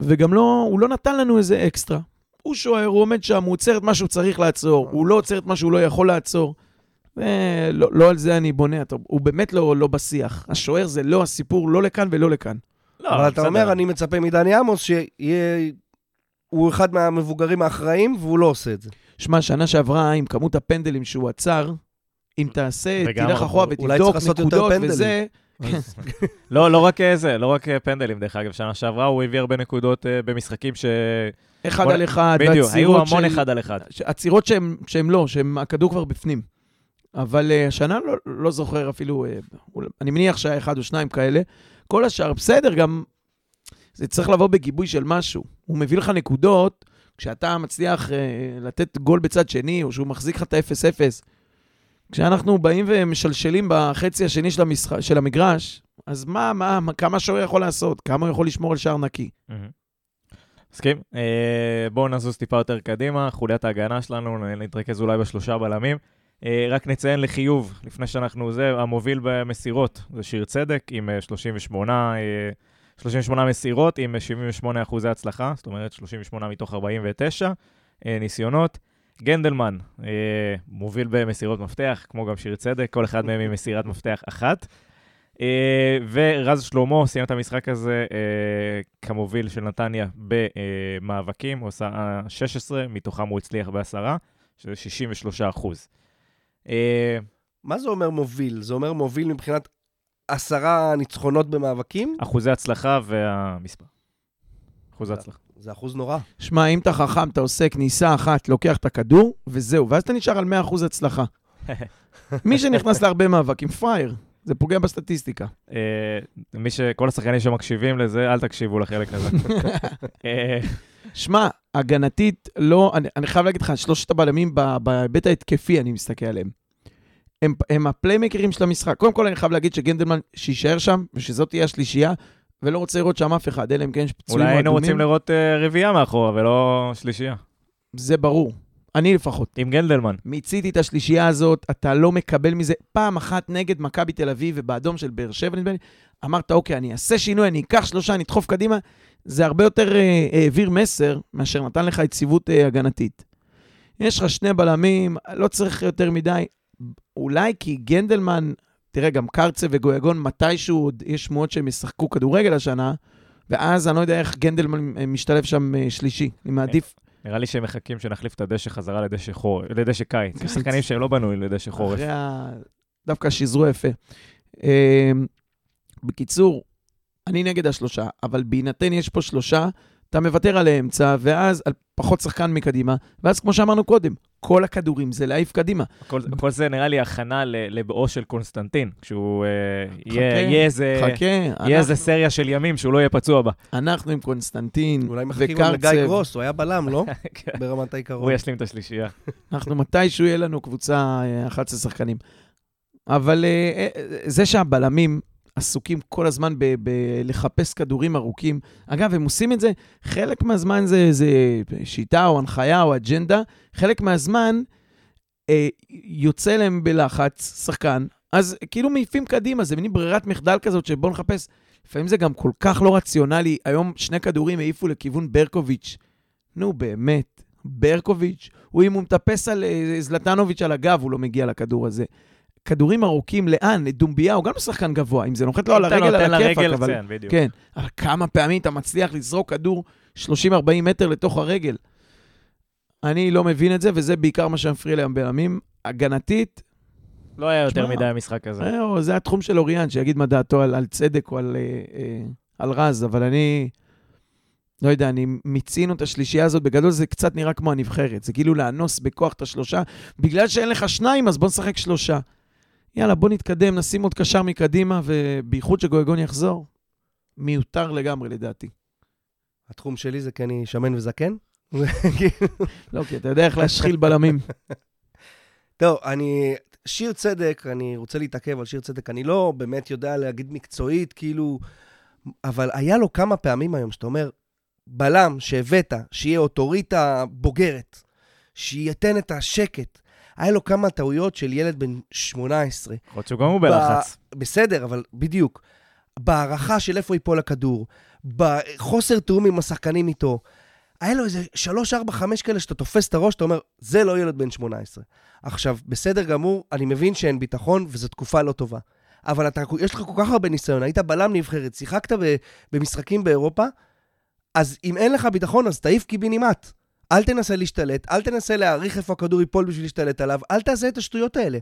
וגם לא, הוא לא נתן לנו איזה אקסטרה. הוא שוער, הוא עומד שם, הוא עוצר את מה שהוא צריך לעצור, הוא לא עוצר את מה שהוא לא יכול לעצור. ולא לא על זה אני בונה, הוא באמת לא, לא בשיח. השוער זה לא הסיפור, לא לכאן ולא לכאן. לא, אבל אתה אומר, אני מצפה מדני עמוס שיהיה הוא אחד מהמבוגרים האחראים, והוא לא עושה את זה. שמע, שנה שעברה, עם כמות הפנדלים שהוא עצר, אם תעשה, תלך אחורה ותבדוק נקודות וזה... לא, לא רק אה, זה, לא רק אה, פנדלים, דרך אגב. שנה שעברה הוא הביא הרבה נקודות uh, במשחקים ש... אחד על אחד, בדיוק, היו המון אחד על אחד. עצירות שהן לא, שהכדור כבר בפנים. אבל השנה לא, לא זוכר אפילו, אני מניח שהיה אחד או שניים כאלה. כל השאר, בסדר, גם זה צריך לבוא בגיבוי של משהו. הוא מביא לך נקודות, כשאתה מצליח אה, לתת גול בצד שני, או שהוא מחזיק לך את ה-0-0. כשאנחנו באים ומשלשלים בחצי השני של, המשח... של המגרש, אז מה, מה, מה כמה שוער יכול לעשות? כמה הוא יכול לשמור על שער נקי? מסכים. אה, בואו נזוז טיפה יותר קדימה, חוליית ההגנה שלנו, נתרכז אולי בשלושה בלמים. אה, רק נציין לחיוב, לפני שאנחנו זה, המוביל במסירות זה שיר צדק עם 38 אה, 38 מסירות עם 78 אחוזי הצלחה, זאת אומרת 38 מתוך 49 אה, ניסיונות. גנדלמן אה, מוביל במסירות מפתח, כמו גם שיר צדק, כל אחד מהם עם מסירת מפתח אחת. אה, ורז שלמה סיים את המשחק הזה כמוביל של נתניה במאבקים, הוא עשה 16, מתוכם הוא הצליח בעשרה, שזה 63 אחוז. מה זה אומר מוביל? זה אומר מוביל מבחינת עשרה ניצחונות במאבקים? אחוזי הצלחה והמספר. אחוזי הצלחה. זה אחוז נורא. שמע, אם אתה חכם, אתה עושה כניסה אחת, לוקח את הכדור, וזהו, ואז אתה נשאר על 100% הצלחה. [LAUGHS] מי שנכנס להרבה מאבקים, פראייר. זה פוגע בסטטיסטיקה. אה, מי ש... כל השחקנים שמקשיבים לזה, אל תקשיבו לחלק הזה. [LAUGHS] אה, שמע, הגנתית, לא, אני, אני חייב להגיד לך, שלושת הבלמים ב- בהיבט ההתקפי, אני מסתכל עליהם. הם, הם הפליימקרים של המשחק. קודם כל, אני חייב להגיד שגנדלמן, שיישאר שם, ושזאת תהיה השלישייה, ולא רוצה לראות שם אף אחד, אלא אם כן יש פצועים אולי או היינו רוצים אדומים. לראות אה, רביעייה מאחורה ולא שלישייה. זה ברור. אני לפחות. עם גנדלמן. מיציתי את השלישייה הזאת, אתה לא מקבל מזה. פעם אחת נגד מכבי תל אביב ובאדום של באר שבע, נדמה לי, אמרת, אוקיי, אני אעשה שינוי, אני אקח שלושה, אני אדחוף קדימה. זה הרבה יותר אה, העביר מסר מאשר נתן לך יציבות אה, הגנתית. יש לך שני בלמים, לא צריך יותר מדי. אולי כי גנדלמן, תראה, גם קרצה וגויגון, מתישהו עוד יש שמועות שהם ישחקו כדורגל השנה, ואז אני לא יודע איך גנדלמן אה, משתלב שם אה, שלישי. אני מעדיף נראה לי שהם מחכים שנחליף את הדשא חזרה לדשא חור, לדשא קיץ. יש שחקנים שהם לא בנוי לדשא חורף. אחרי ה... דווקא שיזרו יפה. אמ, בקיצור, אני נגד השלושה, אבל בהינתן יש פה שלושה, אתה מוותר על האמצע, ואז על פחות שחקן מקדימה, ואז כמו שאמרנו קודם, כל הכדורים זה להעיף קדימה. כל, כל זה נראה לי הכנה לבואו של קונסטנטין, כשהוא אה, יהיה, חכה, יהיה, איזה, חכה, יהיה איזה אנחנו, סריה של ימים שהוא לא יהיה פצוע בה. אנחנו עם קונסטנטין אולי מחכים גם לגיא גרוס, הוא היה בלם, לא? [LAUGHS] כן. ברמת העיקרון. הוא ישלים את השלישייה. אנחנו מתישהו יהיה לנו קבוצה אה, 11 שחקנים. אבל אה, אה, זה שהבלמים עסוקים כל הזמן בלחפש כדורים ארוכים, אגב, הם עושים את זה, חלק מהזמן זה, זה שיטה או הנחיה או אג'נדה, חלק מהזמן אה, יוצא להם בלחץ שחקן, אז כאילו מעיפים קדימה, זה מין ברירת מחדל כזאת שבואו נחפש. לפעמים זה גם כל כך לא רציונלי. היום שני כדורים העיפו לכיוון ברקוביץ'. נו, באמת, ברקוביץ', הוא אם הוא מטפס על אה, זלטנוביץ' על הגב, הוא לא מגיע לכדור הזה. כדורים ארוכים, לאן? דומביה, הוא גם שחקן גבוה. אם זה נוחת לו על הרגל, על הכיפאק, אבל... כן. כן, אבל כמה פעמים אתה מצליח לזרוק כדור 30-40 מטר לתוך הרגל? אני לא מבין את זה, וזה בעיקר מה שמפריע להם בלמים. הגנתית, לא היה יותר מדי המשחק הזה. אה, זה התחום של אוריאן, שיגיד מה דעתו על, על צדק או על, אה, אה, על רז, אבל אני, לא יודע, אני מיצינו את השלישייה הזאת, בגדול זה קצת נראה כמו הנבחרת. זה כאילו לאנוס בכוח את השלושה. בגלל שאין לך שניים, אז בוא נשחק שלושה. יאללה, בוא נתקדם, נשים עוד קשר מקדימה, ובייחוד שגויגון יחזור. מיותר לגמרי, לדעתי. התחום שלי זה כי אני שמן וזקן. לא, כי אתה יודע איך להשחיל בלמים. [LAUGHS] טוב, אני... שיר צדק, אני רוצה להתעכב על שיר צדק. אני לא באמת יודע להגיד מקצועית, כאילו... אבל היה לו כמה פעמים היום שאתה אומר, בלם שהבאת, שיהיה אוטוריטה בוגרת, שייתן את השקט. היה לו כמה טעויות של ילד בן 18. יכול להיות שהוא גם הוא בלחץ. בסדר, אבל בדיוק. בהערכה של איפה ייפול הכדור, בחוסר תיאום עם השחקנים איתו. היה לו איזה 3, 4, 5 כאלה שאתה תופס את הראש, אתה אומר, זה לא ילד בן 18. עכשיו, בסדר גמור, אני מבין שאין ביטחון וזו תקופה לא טובה. אבל אתה, יש לך כל כך הרבה ניסיון, היית בלם נבחרת, שיחקת במשחקים באירופה, אז אם אין לך ביטחון, אז תעיף קיבינימט. אל תנסה להשתלט, אל תנסה להעריך איפה הכדור ייפול בשביל להשתלט עליו, אל תעשה את השטויות האלה.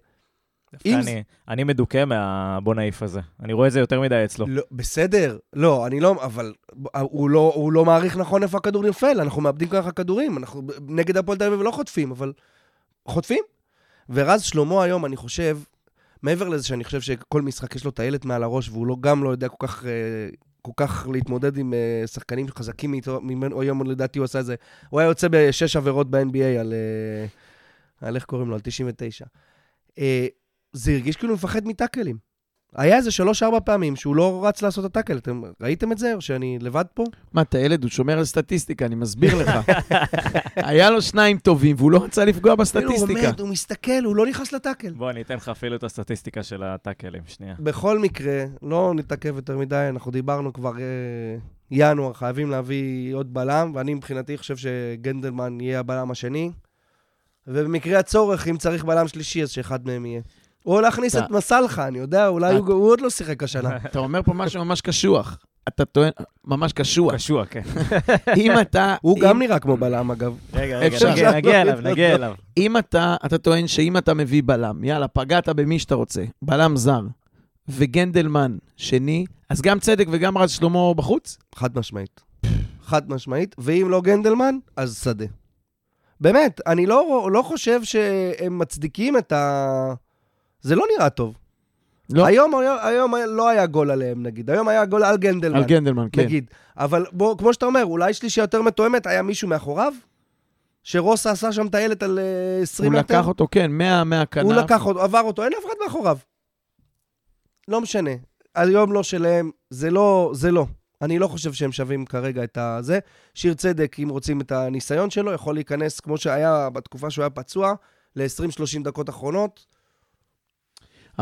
דווקא אם אני, אני מדוכא מהבוא נעיף הזה. אני רואה את זה יותר מדי אצלו. לא, בסדר, לא, אני לא, אבל הוא לא, הוא לא מעריך נכון איפה הכדור נופל, אנחנו מאבדים ככה כדורים, אנחנו נגד הפועל תל אביב לא חוטפים, אבל חוטפים. ורז שלמה היום, אני חושב, מעבר לזה שאני חושב שכל משחק יש לו טיילת מעל הראש, והוא לא, גם לא יודע כל כך, אה, כל כך להתמודד עם אה, שחקנים חזקים ממנו, היום לדעתי הוא עשה את זה, הוא היה יוצא בשש עבירות ב-NBA על, אה, על איך קוראים לו, על 99. אה, זה הרגיש כאילו מפחד מטאקלים. היה איזה שלוש-ארבע פעמים שהוא לא רץ לעשות את הטאקל. אתם ראיתם את זה, או שאני לבד פה? מה, אתה ילד, הוא שומר על סטטיסטיקה, אני מסביר לך. [LAUGHS] היה לו שניים טובים, והוא לא רצה לפגוע כאילו, הוא בסטטיסטיקה. עומד, הוא מסתכל, הוא לא נכנס לטאקל. בוא, אני אתן לך אפילו את הסטטיסטיקה של הטאקלים, שנייה. בכל מקרה, לא נתעכב יותר מדי, אנחנו דיברנו כבר אה, ינואר, חייבים להביא עוד בלם, ואני מבחינתי חושב שגנדלמן יהיה הבלם השני. ובמקרה הצורך, אם צריך בלם שלישי, אז שאחד מהם יהיה. או להכניס את מסלחה, אני יודע, אולי הוא עוד לא שיחק השנה. [LAUGHS] אתה אומר פה משהו ממש קשוח. אתה טוען, ממש קשוח. קשוח, כן. [LAUGHS] אם אתה... הוא גם נראה כמו בלם, אגב. רגע, רגע, נגיע אליו, נגיע אליו. אם אתה, אתה טוען שאם אתה מביא בלם, יאללה, פגעת במי שאתה רוצה, בלם זר, וגנדלמן שני, אז גם צדק וגם רז שלמה בחוץ? חד משמעית. חד משמעית. ואם לא גנדלמן, אז שדה. באמת, אני לא, לא חושב שהם מצדיקים את ה... זה לא נראה טוב. לא, היום, היום, היום לא היה גול עליהם, נגיד. היום היה גול על גנדלמן, על גנדלמן, כן. נגיד. אבל בוא, כמו שאתה אומר, אולי שלישייה יותר מתואמת, היה מישהו מאחוריו? שרוסה עשה שם טיילת על אה, 20 הוא מטר? לקח אותו, כן, מה- מהכנף. הוא לקח אותו, עבר אותו, אין אף אחד מאחוריו. לא משנה. היום לא שלהם, זה לא, זה לא. אני לא חושב שהם שווים כרגע את הזה. שיר צדק, אם רוצים את הניסיון שלו, יכול להיכנס, כמו שהיה בתקופה שהוא היה פצוע, ל-20-30 דקות אחרונות.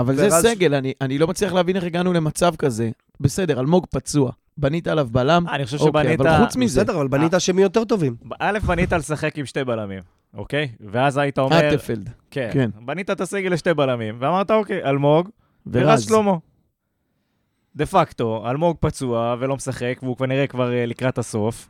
אבל זה ורז- סגל, אני, אני לא מצליח להבין איך הגענו למצב כזה. בסדר, אלמוג פצוע, בנית עליו בלם, אני חושב אוקיי, שבנית... אבל חוץ מזה, בסדר, אבל בנית שמי יותר טובים. א', בנית לשחק עם שתי בלמים, אוקיי? ואז היית אומר... אטפלד כן. כן. בנית את הסגל לשתי בלמים, ואמרת, אוקיי, אלמוג ורז ורז. שלמה. דה פקטו, אלמוג פצוע ולא משחק, והוא כנראה כבר אה, לקראת הסוף.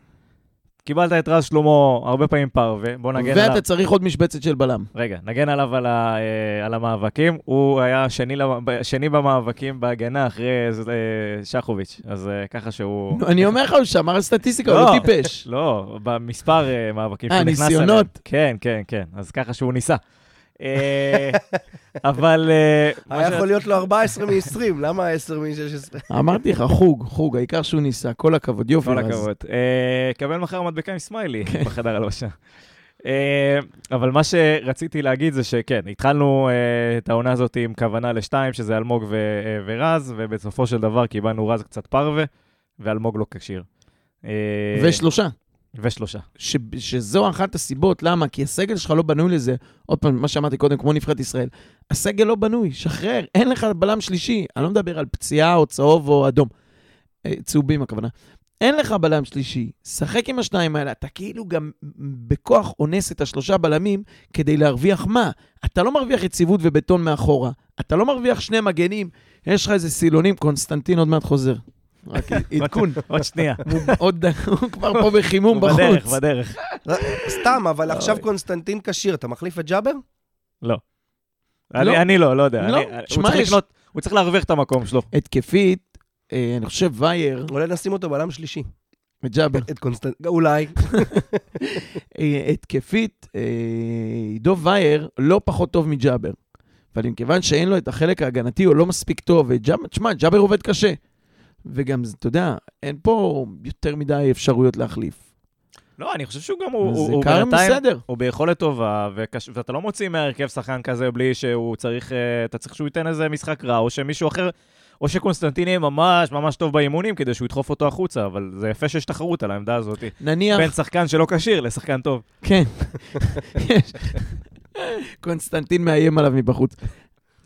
קיבלת את רז שלמה הרבה פעמים פרווה, בוא נגן עליו. ואתה צריך עוד משבצת של בלם. רגע, נגן עליו על, ה, אה, על המאבקים. הוא היה שני, למ- שני במאבקים בהגנה אחרי אה, שחוביץ', אז אה, ככה שהוא... נו, אני אומר לך, הוא שמר סטטיסטיקה, הוא לא. לא טיפש. לא, במספר אה, מאבקים אה, שהוא נכנס אליהם. ניסיונות. כן, כן, כן, אז ככה שהוא ניסה. אה, [LAUGHS] אבל... אה, היה יכול להיות לו 14 מ-20, למה 10 מ-16? אמרתי לך, חוג, חוג, העיקר שהוא ניסה, כל הכבוד, יופי, כל. הכבוד. אה, קבל מחר מדבקה עם סמיילי בחדר הלבשה. אבל מה שרציתי להגיד זה שכן, התחלנו את העונה הזאת עם כוונה לשתיים, שזה אלמוג ו- ורז, ובסופו של דבר קיבלנו רז קצת פרווה, ואלמוג לא כשיר. ושלושה. ושלושה. ש, שזו אחת הסיבות, למה? כי הסגל שלך לא בנוי לזה. עוד פעם, מה שאמרתי קודם, כמו נבחרת ישראל. הסגל לא בנוי, שחרר, אין לך בלם שלישי. אני לא מדבר על פציעה או צהוב או אדום. אה, צהובים הכוונה. אין לך בלם שלישי, שחק עם השניים האלה, אתה כאילו גם בכוח אונס את השלושה בלמים כדי להרוויח מה? אתה לא מרוויח יציבות ובטון מאחורה, אתה לא מרוויח שני מגנים, יש לך איזה סילונים, קונסטנטין עוד מעט חוזר. רק [LAUGHS] עדכון, עוד שנייה. [LAUGHS] הוא כבר פה בחימום הוא בדרך, בחוץ. בדרך. סתם, אבל עכשיו אוי. קונסטנטין כשיר, אתה מחליף את ג'אבר? לא. אני לא, לא יודע. לא, אני- הוא שמע, צריך יש- לקנות- הוא צריך להרוויח את המקום שלו. התקפית, אה, אני חושב וייר אולי נשים אותו בלם שלישי. וג'אבר. את קונסטנטין, אולי. [LAUGHS] אה, התקפית, אה, עידו וייר לא פחות טוב מג'אבר. אבל מכיוון שאין לו את החלק ההגנתי, הוא לא מספיק טוב, וג'אבר, תשמע, ג'אבר עובד קשה. וגם, אתה יודע, אין פה יותר מדי אפשרויות להחליף. לא, אני חושב שהוא גם, הוא הוא- בינתיים, בסדר. הוא ביכולת טובה, וקש... ואתה לא מוציא מהרכב שחקן כזה בלי שהוא צריך, אה, אתה צריך שהוא ייתן איזה משחק רע, או שמישהו אחר, או שקונסטנטין יהיה ממש ממש טוב באימונים כדי שהוא ידחוף אותו החוצה, אבל זה יפה שיש תחרות על העמדה הזאת. נניח, בין שחקן שלא כשיר לשחקן טוב. כן. [LAUGHS] קונסטנטין מאיים עליו מבחוץ.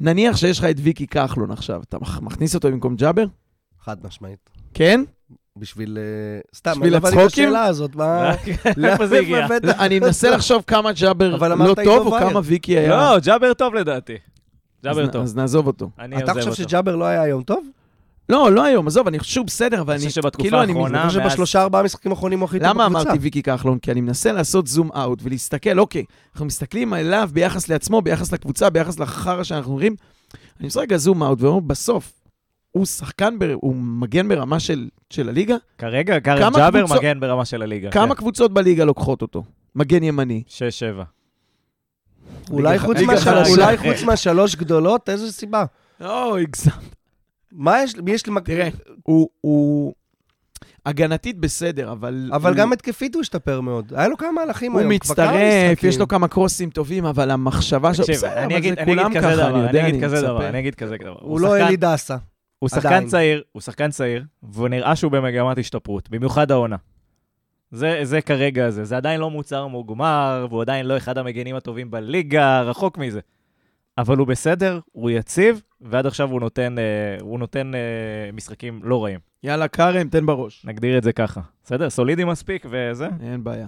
נניח שיש לך את ויקי כחלון עכשיו, אתה מכ- מכניס אותו במקום ג'אבר? חד משמעית. כן? בשביל... אה, סתם, בשביל אבל הצחוקים? השאלה הזאת, מה... [LAUGHS] איפה זה הגיע? לא, אני מנסה לחשוב כמה ג'אבר אבל לא טוב, או. כמה ויקי היה. לא, ג'אבר טוב לדעתי. ג'אבר טוב. אז נעזוב אותו. אתה חושב. שג'אבר לא היה היום טוב? לא, לא היום, עזוב, אני חושב בסדר, אבל אני אני... חושב שבתקופה כאילו, אני- חושב שבשלושה ארבעה משחקים האחרונים הוא הכי טוב למה בקבוצה. אמרתי ויקי כחלון? כי אני מנסה לעשות זום אאוט ולהסתכל, אוקיי, אנחנו מסתכלים עליו ביחס לעצמו, ביחס לקבוצה, ביחס לחרא שאנחנו רואים. אני עושה רגע זום אאוט ואומר, בסוף, הוא שחקן, בר... הוא מגן ברמה של, של הליגה? כרגע, כרגע כמה ג'אבר קבוצות- מגן ברמה של הליגה. כמה קבוצות בליגה לוקחות אותו? מגן ימני. 6-7. אולי חוץ חלשה. אולי חוץ מהשלוש גדולות, איזה סיבה? או, הגזמת. מה יש, מי יש לי... תראה, הוא... הוא... הגנתית בסדר, אבל... אבל הוא... גם התקפית הוא השתפר מאוד. היה לו כמה מהלכים הוא היום. כמה מצטרף. יש לו כמה קרוסים טובים, אבל המחשבה שלו... תקשיב, אני אגיד כזה דבר, אני אגיד כזה. דבר, אני אגיד כזה דבר. הוא לא אלי דסה. הוא שחקן עדיין. צעיר, הוא שחקן צעיר, והוא נראה שהוא במגמת השתפרות, במיוחד העונה. זה, זה כרגע זה, זה עדיין לא מוצר מוגמר, והוא עדיין לא אחד המגנים הטובים בליגה, רחוק מזה. אבל הוא בסדר, הוא יציב, ועד עכשיו הוא נותן, אה, הוא נותן אה, משחקים לא רעים. יאללה, כרם, תן בראש. נגדיר את זה ככה. בסדר? סולידי מספיק וזה? אין בעיה.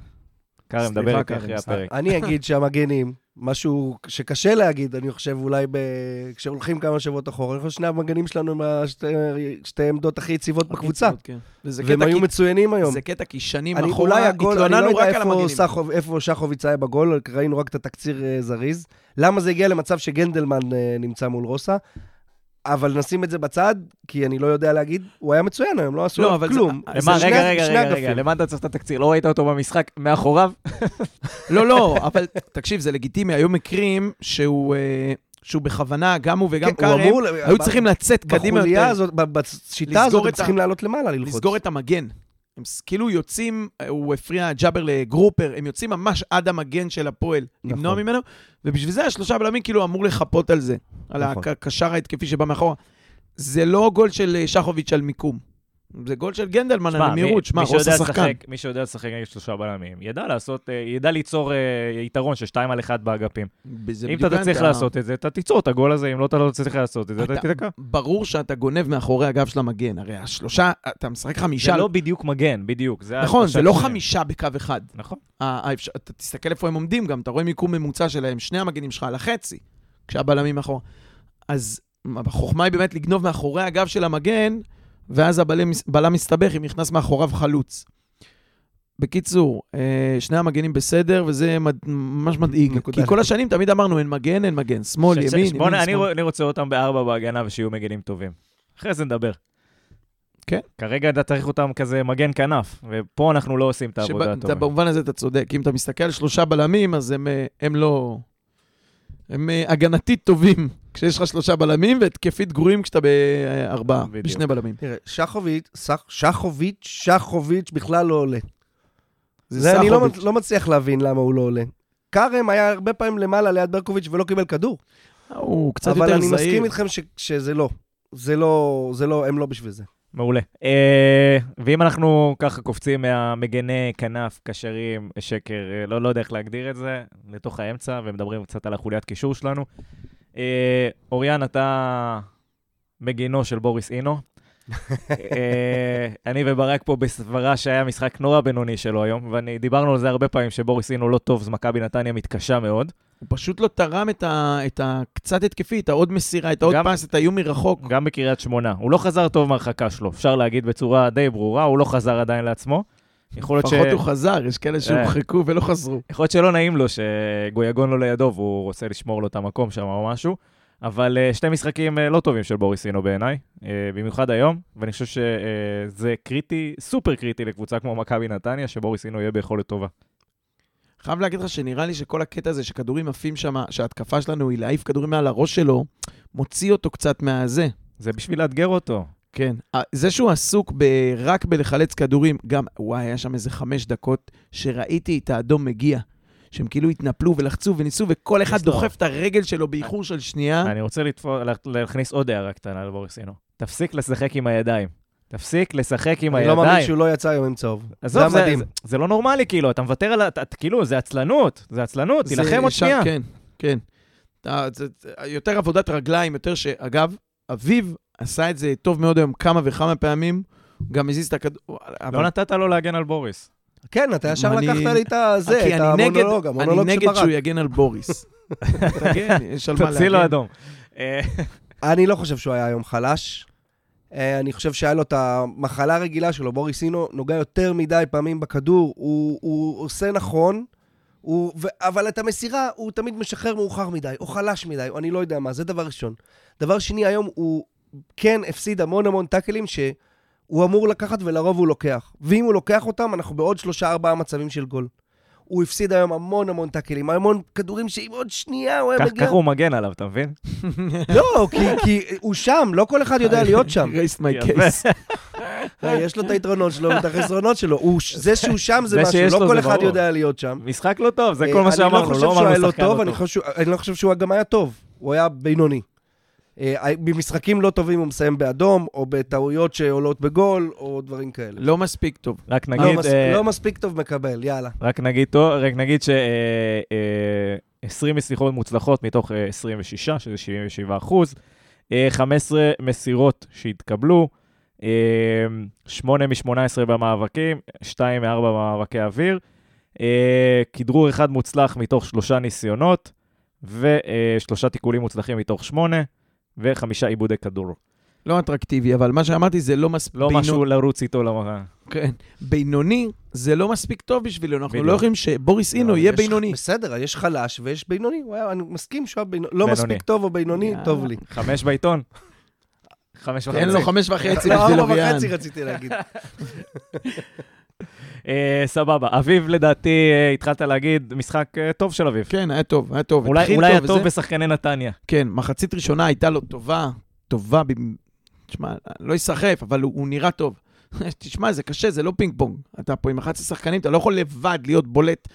סליחה, דבר איתי אחרי. הפרק. אני אגיד שהמגנים, משהו שקשה להגיד, אני חושב, אולי ב... כשהולכים כמה שבועות אחורה, אני חושב ששני המגנים שלנו הם השתי שתי העמדות הכי יציבות בקבוצה. כן. וזה והם היו מצוינים היום. זה קטע כי שנים אני, אחורה אני לא התלוננו יודע רק על המגנים. סחוב, איפה שחוביץ היה בגול, ראינו רק את התקציר אה, זריז. למה זה הגיע למצב שגנדלמן אה, נמצא מול רוסה? אבל נשים את זה בצד, כי אני לא יודע להגיד, הוא היה מצוין היום, לא עשו לא, אבל כלום. זה למה, שני- רגע, רגע, שני רגע, רגע. למה אתה צריך את התקציר? לא ראית אותו במשחק מאחוריו? [LAUGHS] לא, לא, אבל תקשיב, זה לגיטימי. היו מקרים שהוא, אה, שהוא בכוונה, גם הוא וגם כן, אמור- היו צריכים לצאת קדימה בחוליה יותר, הזאת, ב- בשיטה הזאת, צריכים לעלות למעלה, ללחוץ. לסגור את המגן. הם כאילו יוצאים, אה, הוא הפריע ג'אבר לגרופר, הם יוצאים ממש עד המגן של הפועל, נכון. למנוע ממנו, ובשביל זה השלושה בלמים כאילו אמור לחפות על זה, על נכון. הקשר ההתקפי שבא מאחורה. זה לא גול של אה, שחוביץ' על מיקום. זה גול של גנדלמן על המהירות, שמע, רוס השחקן. מי שיודע לשחק נגד שלושה בלמים, ידע לעשות, אה, ידע ליצור אה, יתרון של שתיים על אחד באגפים. זה אם אתה העניין, לעשות את זה, אתה תיצור את הגול הזה, אם לא, אתה לא תצטרך לעשות את זה, אתה תתקע. ברור שאתה גונב מאחורי הגב של המגן, הרי השלושה, אתה משחק חמישה, זה לא בדיוק מגן, בדיוק. נכון, זה לא. חמישה בקו אחד. נכון. אתה תסתכל איפה הם עומדים גם, אתה רואה מיקום ממוצע שלהם, שני המגנים שלך על החצי, כשהבלמים מאחור. אז החוכמה היא באמת לגנוב מאחורי הגב של המגן, ואז הבלם בלם מסתבך אם נכנס מאחוריו חלוץ. בקיצור, אה, שני המגנים בסדר, וזה מד- ממש מדאיג. כי כל השנים תמיד אמרנו, אין מגן, אין מגן. שמאל, ימין, ימין, אני שמאל. אני רוצה אותם בארבע בהגנה ושיהיו מגנים טובים. אחרי זה נדבר. כן. כרגע אתה צריך אותם כזה מגן כנף, ופה אנחנו לא עושים את העבודה שבא- הטובה. במובן הזה אתה צודק. אם אתה מסתכל על שלושה בלמים, אז הם, אה, הם לא... הם אה, הגנתית טובים כשיש לך שלושה בלמים, והתקפית גרועים כשאתה בארבעה, בדיוק. בשני בלמים. תראה, שחוביץ', שחוביץ', שחוביץ' בכלל לא עולה. זה זה אני לא, לא מצליח להבין למה הוא לא עולה. כרם היה הרבה פעמים למעלה ליד ברקוביץ' ולא קיבל כדור. הוא קצת אבל יותר אני זהיר. מסכים איתכם ש- שזה לא. זה לא, זה לא, הם לא בשביל זה. מעולה. אה, ואם אנחנו ככה קופצים מהמגני כנף, קשרים, שקר, אה, לא, לא יודע איך להגדיר את זה, לתוך האמצע, ומדברים קצת על החוליית קישור שלנו. אה, אוריאן, אתה מגינו של בוריס אינו. [LAUGHS] אה, אני וברק פה בסברה שהיה משחק נורא בינוני שלו היום, ודיברנו על זה הרבה פעמים, שבוריס אינו לא טוב, אז מכבי נתניה מתקשה מאוד. הוא פשוט לא תרם את, ה, את הקצת התקפי, את העוד מסירה, את העוד גם- פס, את האיום מרחוק. גם בקריית שמונה. הוא לא חזר טוב מהרחקה שלו, אפשר להגיד בצורה די ברורה, הוא לא חזר עדיין לעצמו. יכול להיות ש... לפחות הוא חזר, יש כאלה אה. שהורחקו ולא חזרו. יכול להיות שלא נעים לו שגויגון לא לידו והוא רוצה לשמור לו את המקום שם או משהו, אבל uh, שתי משחקים uh, לא טובים של בוריסינו בעיניי, במיוחד היום, ואני חושב שזה קריטי, סופר קריטי לקבוצה כמו מכבי נתניה, שבוריסינו יהיה ביכולת טובה. חייב להגיד לך שנראה לי שכל הקטע הזה שכדורים עפים שם, שההתקפה שלנו היא להעיף כדורים מעל הראש שלו, מוציא אותו קצת מהזה. זה בשביל לאתגר אותו. כן. זה שהוא עסוק ב- רק בלחלץ כדורים, גם, וואי, היה שם איזה חמש דקות שראיתי את האדום מגיע. שהם כאילו התנפלו ולחצו וניסו, וכל אחד דוחף את הרגל שלו באיחור של שנייה. אני רוצה לתפור, לה- להכניס עוד הערה קטנה לבוריסינו. תפסיק לשחק עם הידיים. תפסיק לשחק עם אני לא מאמין הידיים. שהוא לא יצא היום עם צהוב. עזוב, זה זה, מדהים. זה, זה לא נורמלי, כאילו, אתה מוותר על ה... אתה- כאילו, זה עצלנות, זה עצלנות, תילחם עוד שנייה. כן, כן. יותר עבודת רגליים, יותר ש... אגב, אביב עשה את זה טוב מאוד היום כמה וכמה פעמים, גם הזיז את הכדור. לא נתת לו להגן על בוריס. כן, אתה ישר אני- לקחת לי את הזה, כי את אני המונולוג, המונולוג אני של נגד. שהוא יגן על בוריס. [LAUGHS] תגן, יש על מה תוציא לו להגן. אדום. אה, אני לא חושב שהוא היה היום חלש. אה, אני חושב שהיה לו את המחלה הרגילה שלו, בוריס אינו נוגע יותר מדי פעמים בכדור, הוא, הוא עושה נכון, הוא, ו, אבל את המסירה הוא תמיד משחרר מאוחר מדי, או חלש מדי, או אני לא יודע מה, זה דבר ראשון. דבר שני, היום הוא כן הפסיד המון המון טאקלים שהוא אמור לקחת ולרוב הוא לוקח. ואם הוא לוקח אותם, אנחנו בעוד שלושה ארבעה מצבים של גול. הוא הפסיד היום המון המון טאקלים, המון כדורים שאם עוד שנייה הוא היה מגיע... ככה הוא מגן עליו, אתה מבין? לא, כי, כי הוא שם, לא כל אחד יודע להיות שם. רייסט מי. קייס. יש לו את היתרונות שלו ואת החסרונות שלו. זה שהוא שם זה משהו, לא כל אחד. יודע להיות שם. משחק לא טוב, זה אה, כל מה אני שאמרנו, לא לא אמרנו לא שחקן לא טוב. אני לא חושב שהוא גם היה טוב. הוא היה בינוני. אה, במשחקים לא טובים הוא מסיים באדום, או בטעויות שעולות בגול, או דברים כאלה. לא מספיק טוב. רק לא נגיד, מס- אה, לא מספיק טוב מקבל, יאללה. רק נגיד טוב, רק נגיד ש... אה, אה, 20 מסירות מוצלחות מתוך אה, 26, שזה 77 אחוז. אה, 15 מסירות שהתקבלו, אה, 8 מ-18 במאבקים, 2 מ-4 במאבקי אוויר. אה, כדרור אחד מוצלח מתוך שלושה ניסיונות, ושלושה תיקולים מוצלחים מתוך שמונה, וחמישה עיבודי כדור. לא אטרקטיבי, אבל מה שאמרתי זה לא מספיק... לא משהו לרוץ איתו למראה. כן. בינוני זה לא מספיק טוב בשבילנו, אנחנו בדיוק. לא יכולים שבוריס אינו לא, יהיה יש- בינוני. בסדר, יש חלש ויש בינוני. היה- אני מסכים שהוא בינוני. לא בינוני. מספיק טוב או בינוני, יאללה. טוב לי. חמש בעיתון? חמש וחצי. תן לו חמש וחצי לא, בשביל ארבע אביאן. וחצי רציתי להגיד. [LAUGHS] אה, סבבה. אביב, לדעתי, אה, התחלת להגיד, משחק אה, טוב של אביב. כן, היה טוב, היה טוב. אולי היה. טוב בשחקני נתניה. כן, מחצית ראשונה הייתה לו טובה, טובה, תשמע, לא ייסחף, אבל הוא, הוא נראה טוב. [LAUGHS] תשמע, זה קשה, זה לא פינג פונג. אתה פה עם 11 שחקנים, אתה לא יכול לבד להיות בולט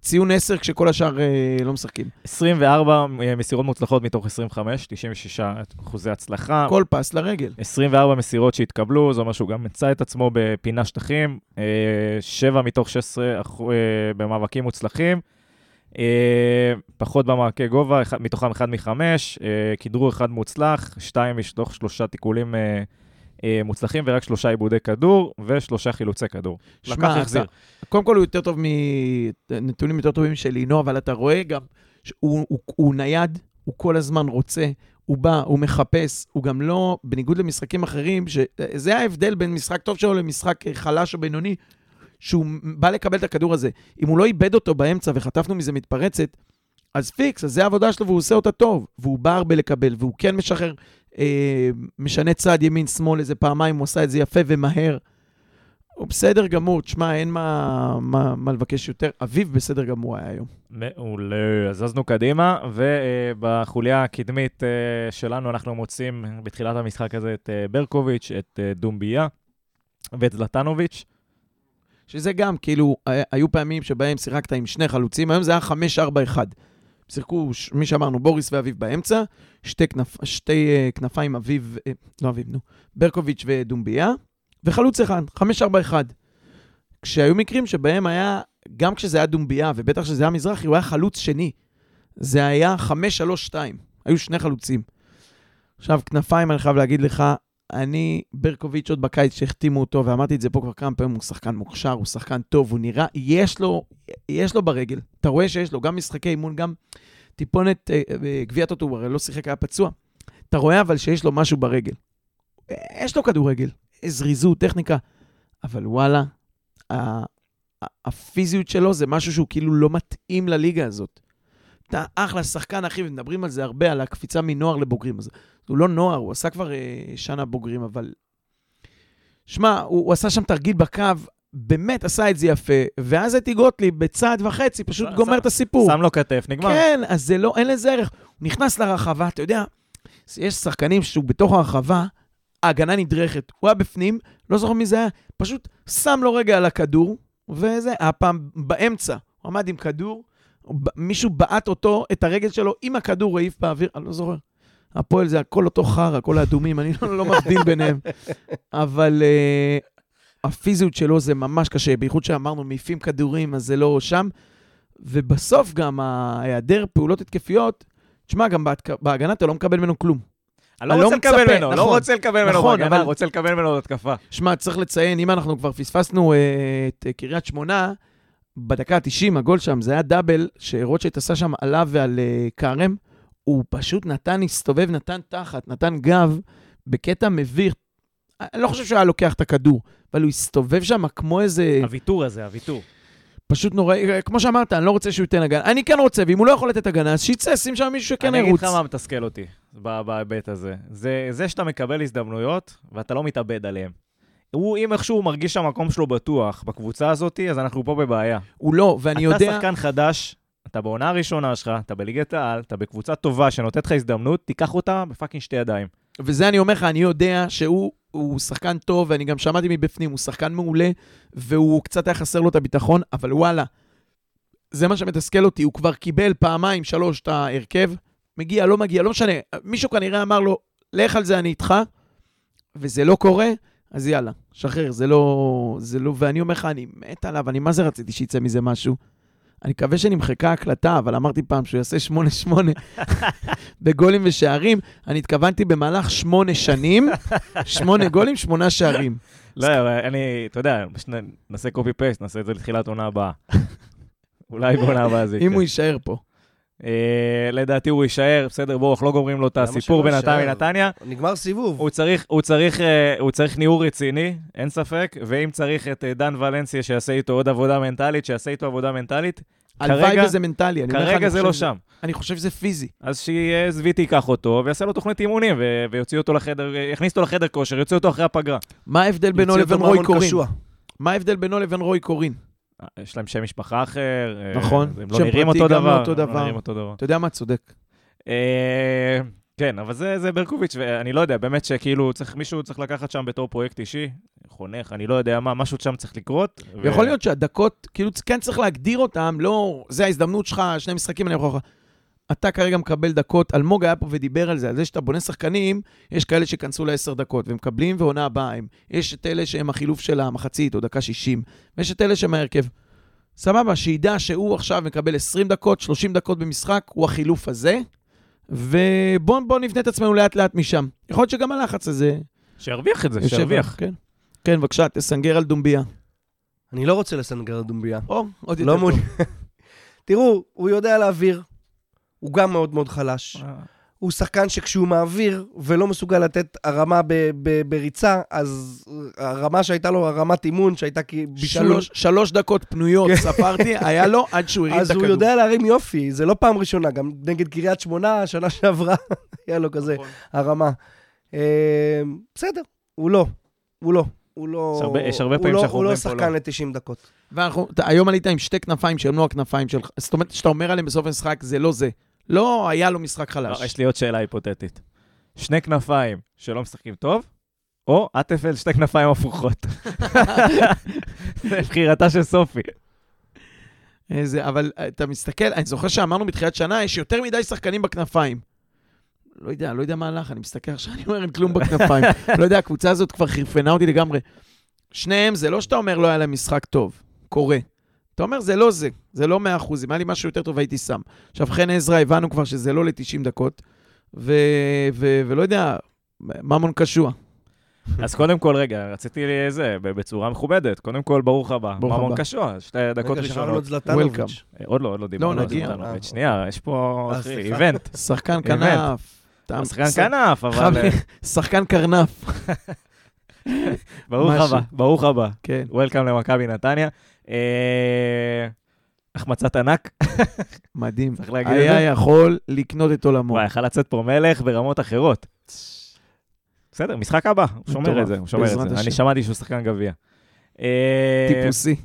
ציון 10 כשכל השאר אה, לא משחקים. 24 מסירות מוצלחות מתוך 25, 96 אחוזי הצלחה. כל פס לרגל. 24 מסירות שהתקבלו, זה אומר שהוא גם מצא את עצמו בפינה שטחים, 7 מתוך 16 אחו- אה, במאבקים מוצלחים, אה, פחות במעקי גובה, אחד- מתוכם 1 מ-5, כדרור אחד מוצלח, 2 מתוך 3 תיקולים אה, אה, מוצלחים ורק 3 עיבודי כדור ושלושה חילוצי כדור. לקח, שמע, החזיר. קודם כל הוא יותר טוב מנתונים יותר טובים של לינו, אבל אתה רואה גם שהוא הוא, הוא נייד, הוא כל הזמן רוצה, הוא בא, הוא מחפש, הוא גם לא, בניגוד למשחקים אחרים, שזה ההבדל בין משחק טוב שלו למשחק חלש או בינוני, שהוא בא לקבל את הכדור הזה. אם הוא לא איבד אותו באמצע וחטפנו מזה מתפרצת, אז פיקס, אז זה העבודה שלו והוא עושה אותה טוב. והוא בא הרבה לקבל, והוא כן משחרר, אה, משנה צד ימין-שמאל איזה פעמיים, הוא עשה את זה יפה ומהר. הוא בסדר גמור, תשמע, אין מה, מה, מה לבקש יותר. אביב בסדר גמור היה היום. מעולה, אז זזנו קדימה, ובחוליה הקדמית אה, שלנו אנחנו מוצאים בתחילת המשחק הזה את אה, ברקוביץ', את אה, דומביה ואת זלטנוביץ'. שזה גם, כאילו, היו פעמים שבהם שיחקת עם שני חלוצים, היום זה היה 5-4-1. שיחקו, מי שאמרנו, בוריס ואביב באמצע, שתי, כנפ, שתי uh, כנפיים אביב, uh, לא אביב, נו, ברקוביץ' ודומביה, וחלוץ אחד, 5-4-1. כשהיו מקרים שבהם היה, גם כשזה היה דומביה, ובטח כשזה היה מזרחי, הוא היה חלוץ שני. זה היה 5-3-2, היו שני חלוצים. עכשיו, כנפיים, אני חייב להגיד לך, אני, ברקוביץ' עוד בקיץ שהחתימו אותו, ואמרתי את זה פה כבר כמה פעמים, הוא שחקן מוכשר, הוא שחקן טוב, הוא נראה, יש לו, יש לו ברגל. אתה רואה שיש לו גם משחקי אימון, גם טיפונת, אה, אה, גביע טוטו, הוא הרי לא שיחק, היה פצוע. אתה רואה אבל שיש לו משהו ברגל. יש לו כדורגל, זריזות, טכניקה, אבל וואלה, הפיזיות שלו זה משהו שהוא כאילו לא מתאים לליגה הזאת. אתה אחלה שחקן, אחי, ומדברים על זה הרבה, על הקפיצה מנוער לבוגרים. אז הוא לא נוער, הוא עשה כבר אה, שנה בוגרים, אבל... שמע, הוא, הוא עשה שם תרגיל בקו, באמת עשה את זה יפה, ואז אתי גוטליב בצעד וחצי פשוט ש- גומר ש- את הסיפור. שם לו כתף, נגמר. כן, אז זה לא, אין לזה ערך. הוא נכנס לרחבה, אתה יודע, יש שחקנים שהוא בתוך הרחבה, ההגנה נדרכת, הוא היה בפנים, לא זוכר מי זה היה, פשוט שם לו רגע על הכדור, וזה, היה פעם באמצע, הוא עמד עם כדור, מישהו בעט אותו, את הרגל שלו, עם הכדור העיף באוויר, אני לא זוכר. הפועל זה הכל אותו חרא, כל האדומים, אני לא, לא מבדיל ביניהם. אבל uh, הפיזיות שלו זה ממש קשה, בייחוד שאמרנו, מעיפים כדורים, אז זה לא שם. ובסוף גם ההיעדר פעולות התקפיות, תשמע, גם. בהגנה אתה לא מקבל ממנו כלום. אני לא לא רוצה לקבל ממנו, לא נכון. רוצה לקבל ממנו נכון, בהגנה, אבל- רוצה לקבל ממנו התקפה. שמע, צריך לציין, אם אנחנו כבר פספסנו אה, את אה, קריית שמונה, בדקה ה-90, הגול שם, זה היה דאבל שרוטשייט עשה שם עליו ועל אה, כרם. הוא פשוט נתן, הסתובב, נתן תחת, נתן גב, בקטע מביך. אני לא חושב שהוא היה לוקח את הכדור, אבל הוא הסתובב שם כמו איזה... הוויתור הזה, הוויתור. פשוט נורא, כמו שאמרת, אני לא רוצה שהוא ייתן הגנה. אני כן רוצה, ואם הוא לא יכול לתת הגנה, אז שיצא, שים שם מישהו שכן אני אגיד ירוץ. לך מה מתסכל אותי בהיבט הזה. זה, זה שאתה מקבל הזדמנויות ואתה לא מתאבד עליהן. הוא, אם איכשהו הוא מרגיש שהמקום שלו בטוח בקבוצה הזאת, אז אנחנו פה בבעיה. הוא לא, ואני אתה יודע... שחקן חדש, אתה בעונה הראשונה שלך, אתה בליגת העל, אתה בקבוצה טובה שנותנת לך הזדמנות, תיקח אותה בפאקינג שתי ידיים. וזה אני אומר לך, אני יודע שהוא הוא שחקן טוב, ואני גם שמעתי מבפנים, הוא שחקן מעולה, והוא קצת היה חסר לו את הביטחון, אבל וואלה, זה מה שמתסכל אותי, הוא כבר קיבל פעמיים, שלוש, את ההרכב, מגיע, לא מגיע, לא משנה, מישהו כנראה אמר לו, לך על זה, אני איתך, וזה לא קורה, אז יאללה, שחרר, זה לא... זה לא... ואני אומר לך, אני מת עליו, אני מה זה רציתי שיצא מזה משהו. אני מקווה שנמחקה הקלטה, אבל אמרתי פעם שהוא יעשה 8-8 [LAUGHS] בגולים ושערים. אני התכוונתי במהלך שמונה שנים, שמונה גולים, שמונה שערים. לא, אבל אני, אתה יודע, נעשה קופי פייסט, נעשה את זה לתחילת עונה הבאה. אולי בעונה הבאה זה יקרה. אם הוא יישאר פה. אה, לדעתי הוא יישאר, בסדר, בואו, אנחנו לא גומרים לו את הסיפור בינתיים? מנתניה. נגמר סיבוב. הוא צריך, הוא, צריך, אה, הוא צריך ניעור רציני, אין ספק, ואם צריך את אה, דן ולנסיה שיעשה איתו עוד עבודה מנטלית, שיעשה איתו עבודה מנטלית, הלוואי וזה מנטלי. כרגע זה לא שם. אני חושב שזה פיזי. אז שזוויתי ייקח אותו ויעשה לו תוכנית אימונים ו- ויוציא אותו לחדר, יכניס אותו לחדר כושר, יוציא אותו אחרי הפגרה. מה ההבדל בינו לבין רוי קורין? קשוע. מה ההבדל בינו לבין רוי קורין? אה, יש להם שם משפחה אחר. אה, נכון. הם לא שם נראים פרטי אותו גם לא דבר. אותו הם דבר. לא נראים אותו דבר. אתה יודע מה, צודק. אה, כן, אבל זה, זה ברקוביץ', ואני לא יודע, באמת שכאילו צריך, מישהו צריך לקחת שם בתור פרויקט אישי, חונך, אני לא יודע מה, משהו שם צריך לקרות. ו- ויכול להיות שהדקות, כאילו, כן צריך להגדיר אותם, לא, זה ההזדמנות שלך, שני משחקים, אני יכול. אתה כרגע מקבל דקות, אלמוג היה פה ודיבר על זה, על זה שאתה בונה שחקנים, יש כאלה שייכנסו לעשר דקות, ומקבלים ועונה הבאה הם. יש את אלה שהם החילוף של המחצית, או דקה 60, ויש את אלה שהם ההרכב. סבבה, שידע שהוא עכשיו מקבל 20 דקות, 30 דקות במשחק, הוא החילוף הזה, ובואו נבנה את עצמנו לאט-לאט משם. יכול להיות שגם הלחץ הזה שירוויח את זה. שירוויח. כן. כן, בבקשה, תסנגר על דומביה. אני לא רוצה לסנגר על דומביה. או, עוד יותר לא טוב. מעוניין. [LAUGHS] תראו, הוא יודע להעביר. הוא גם מאוד מאוד חלש. אה, הוא שחקן שכשהוא מעביר ולא מסוגל לתת הרמה ב- ב- בריצה, אז הרמה שהייתה לו, הרמת אימון שהייתה כבישול, שלוש, שלוש דקות פנויות, ספרתי, היה לו עד שהוא הרים את כן. אז הוא הכדור. יודע להרים יופי, זה לא פעם ראשונה, גם נגד קריית שמונה, שנה שעברה, [LAUGHS] היה לו כזה נכון. הרמה. אה, בסדר, הוא לא, הוא לא. הוא לא... יש הרבה- יש הרבה הוא פעמים לא- הוא לא שחקן לא. ל-90 דקות. ואנחנו, היום עלית עם שתי כנפיים שהן לא הכנפיים שלך. זאת אומרת, שאתה אומר עליהם בסוף המשחק, זה לא זה. לא היה לו משחק חלש. לא, יש לי עוד שאלה היפותטית. שני כנפיים שלא משחקים טוב, או אטפל שתי כנפיים הפוכות. זה בחירתה של סופי. איזה, אבל אה, אתה מסתכל, אני זוכר שאמרנו בתחילת שנה, יש יותר מדי שחקנים בכנפיים. לא יודע, לא יודע מה הלך, אני מסתכל עכשיו, אני אומר, אין כלום בכנפיים. [LAUGHS] לא יודע, הקבוצה הזאת כבר חירפנה אותי לגמרי. שניהם, זה לא שאתה אומר לא היה להם משחק טוב, קורה. אתה אומר, זה לא זה, זה לא 100%, אם היה לי משהו יותר טוב הייתי שם. עכשיו, חן עזרא, הבנו כבר שזה לא ל-90 דקות, ו- ו- ולא יודע, ממון קשוע. אז קודם כל, רגע, רציתי זה, בצורה מכובדת. קודם כל, ברוך הבא. ברוך ממון הבא. קשוע, שתי דקות רגע, שכחנו ראשונות. את זלטנוביץ'. אה, עוד לא, עוד לא דיברנו על נגיע. זלטנוביץ'. שנייה, יש פה, אה, אחי. איבנט. שחקן. כנף. שחקן כנף, אבל אה, שחקן קרנף. [LAUGHS] ברוך. הבא, ברוך הבא. כן. וולקאם למכבי נתניה. אה, החמצת ענק, מדהים. צריך להגיד את היה זה. יכול לקנות את עולמו. וואי, יכל לצאת פה מלך ברמות אחרות. בסדר, משחק הבא, הוא שומר את זה, הוא שומר את זה. אני שמעתי שהוא שחקן גביע. אה, טיפוסי.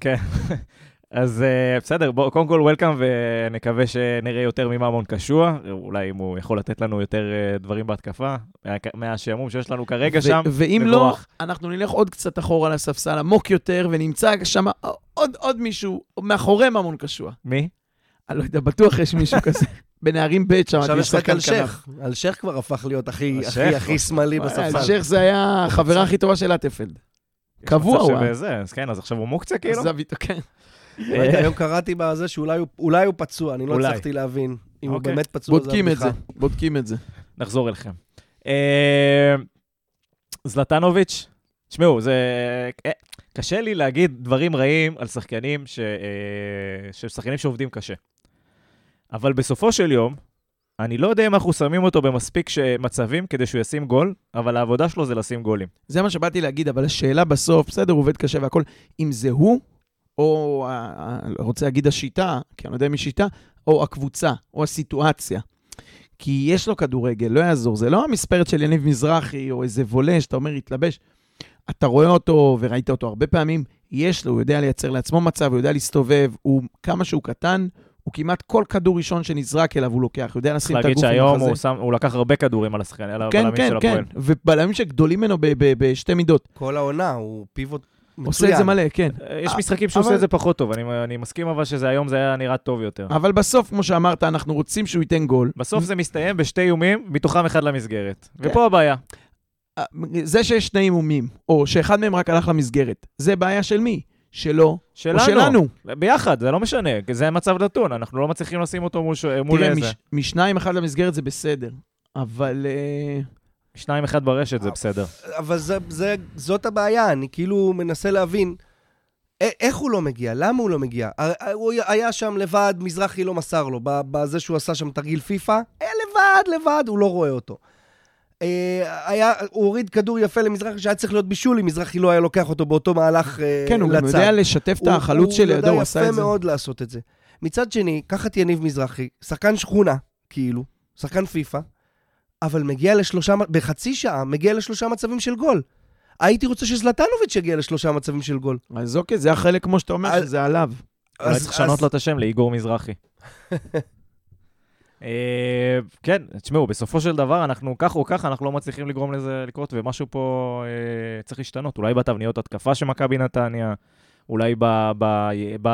אז אה, בסדר, בואו, קודם כל וולקאם, ונקווה שנראה יותר מממון קשוע, אולי אם הוא יכול לתת לנו יותר אה, דברים בהתקפה, מה- מהשעמום שיש לנו כרגע ו- שם. ואם לא, מבורך. אנחנו נלך עוד קצת אחורה לספסל, עמוק יותר, ונמצא שם עוד, עוד מישהו, מאחורי ממון קשוע. מי? אני לא יודע, בטוח יש מישהו כזה. [LAUGHS] בנערים ב' שם, עכשיו יש כנף. אלשך. אלשך כבר הפך להיות הכי הכי-. הכי שמאלי בספסל. אלשיך זה היה החברה הכי טובה של אטפלד. קבוע הוא אז כן, אז עכשיו הוא מוקצה כאילו? עזב איתו, כן. יודע, היום קראתי בזה שאולי הוא- פצוע, אני לא. הצלחתי להבין. אם הוא אוקיי. באמת פצוע, בודקים את זה, הבדיחה. בודקים את זה. נחזור אליכם. אה, זלטנוביץ', תשמעו, זה... אה, קשה לי להגיד דברים רעים על שחקנים ש... אה, שחקנים שעובדים קשה. אבל בסופו של יום, אני לא יודע אם אנחנו שמים אותו במספיק ש- מצבים כדי שהוא ישים גול, אבל העבודה שלו זה לשים גולים. זה מה שבאתי להגיד, אבל השאלה בסוף, בסדר, עובד קשה והכל, אם זה הוא, או, ה- רוצה להגיד השיטה, כי אני לא יודע אם היא שיטה, או הקבוצה, או הסיטואציה. כי יש לו כדורגל, לא יעזור. זה לא המספרת של יניב מזרחי, או איזה וולה שאתה אומר, התלבש. אתה רואה אותו, וראית אותו הרבה פעמים, יש לו, הוא יודע לייצר לעצמו מצב, הוא יודע להסתובב, הוא, כמה שהוא קטן, הוא כמעט כל כדור ראשון שנזרק אליו הוא לוקח, הוא יודע צריך לשים את להגיד הגוף עם שהיום החזה. הוא, שם, הוא לקח הרבה כדורים על השחקנים, על כן, הבלמים כן, של כן, הפועל. ובלמים שגדולים ממנו בשתי מידות. כל העונה, הוא פיבוט. עושה את זה מלא, כן. יש אה, משחקים שהוא עושה את זה פחות טוב, אני, אני מסכים אבל שזה היום זה היה נראה טוב יותר. אבל בסוף, כמו שאמרת, אנחנו רוצים שהוא ייתן גול. בסוף זה מסתיים בשתי איומים, מתוכם אחד למסגרת. כן. ופה הבעיה. אה, זה שיש שני אימומים, או שאחד מהם רק הלך למסגרת, זה בעיה של מי? שלו, שלנו. או שלנו. ביחד, זה לא משנה, כי זה מצב נתון, אנחנו לא מצליחים לשים אותו מול. מול תראה, איזה. מש, משניים אחד למסגרת זה בסדר, אבל... אה, שניים אחד ברשת זה בסדר. אבל זה, זה, זאת הבעיה, אני כאילו מנסה להבין. איך הוא לא מגיע? למה הוא לא מגיע? הוא היה שם לבד, מזרחי לא מסר לו, בזה שהוא עשה שם תרגיל פיפא, היה לבד, לבד, הוא לא רואה אותו. אה, היה, הוא הוריד כדור יפה למזרחי שהיה צריך להיות בישול, אם מזרחי לא היה לוקח אותו באותו מהלך אה, כן, הוא גם לצד. יודע לשתף את הוא- החלוץ שלידו, הוא עשה הוא את יודע זה. יפה מאוד לעשות את זה. מצד שני, קח את יניב מזרחי, שחקן שכונה, כאילו, שחקן פיפא, אבל מגיע לשלושה, בחצי שעה, מגיע לשלושה מצבים של גול. הייתי רוצה שזלטנוביץ' יגיע לשלושה מצבים של גול. אז אוקיי, זה החלק, כמו שאתה אומר, שזה עליו. אולי אז- צריך לשנות לו את השם לאיגור מזרחי. [LAUGHS] אה, כן, תשמעו, בסופו של דבר, אנחנו כך או כך, אנחנו לא מצליחים לגרום לזה לקרות, ומשהו פה אה, צריך להשתנות. אולי בתבניות התקפה של מכבי נתניה, אולי ב... ב, ב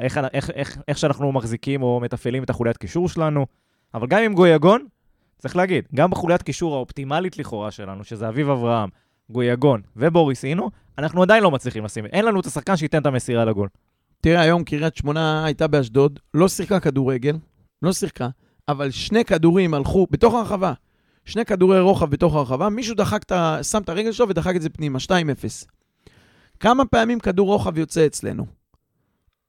איך, איך, איך, איך שאנחנו מחזיקים או מתפעלים את החוליית קישור שלנו. אבל גם עם גויגון, צריך להגיד, גם בחוליית קישור האופטימלית לכאורה שלנו, שזה אביב אברהם, גויגון ובוריס אינו, אנחנו עדיין לא מצליחים לשים, אין לנו את השחקן שייתן את המסירה לגול. תראה, היום קריית שמונה הייתה באשדוד, לא שיחקה כדורגל, לא שיחקה, אבל שני כדורים הלכו בתוך הרחבה. שני כדורי רוחב בתוך הרחבה, מישהו דחק את ה... שם את הרגל שלו ודחק את זה פנימה, 2-0. כמה פעמים כדור רוחב יוצא אצלנו?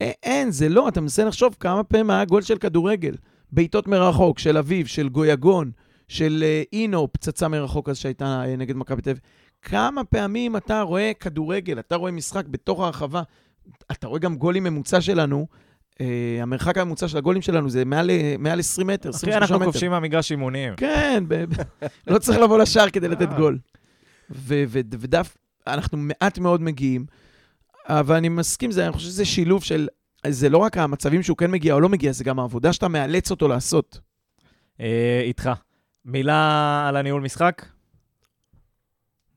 אין, זה לא, אתה מנסה לחשוב כמה פעמים היה גול של כדורגל. בעיטות מרחוק, של אביב, של גויגון, של אה, אינו, פצצה מרחוק אז שהייתה אה, נגד מכבי תל אביב. כמה פעמים אתה רואה כדורגל, אתה רואה משחק בתוך הרחבה, אתה רואה גם גולים ממוצע שלנו, אה, המרחק הממוצע של הגולים שלנו זה מעל, אה, מעל 20 מטר, 23 אחי, מטר. אנחנו כובשים מהמגרש אימונים. כן, לא צריך לבוא לשער כדי לתת. גול. ו- ו- ודף, אנחנו מעט מאוד מגיעים, אבל אני מסכים, זה, אני חושב שזה שילוב של, זה לא רק המצבים שהוא כן מגיע או לא מגיע, זה גם העבודה שאתה מאלץ אותו לעשות. אה, איתך. מילה על הניהול משחק?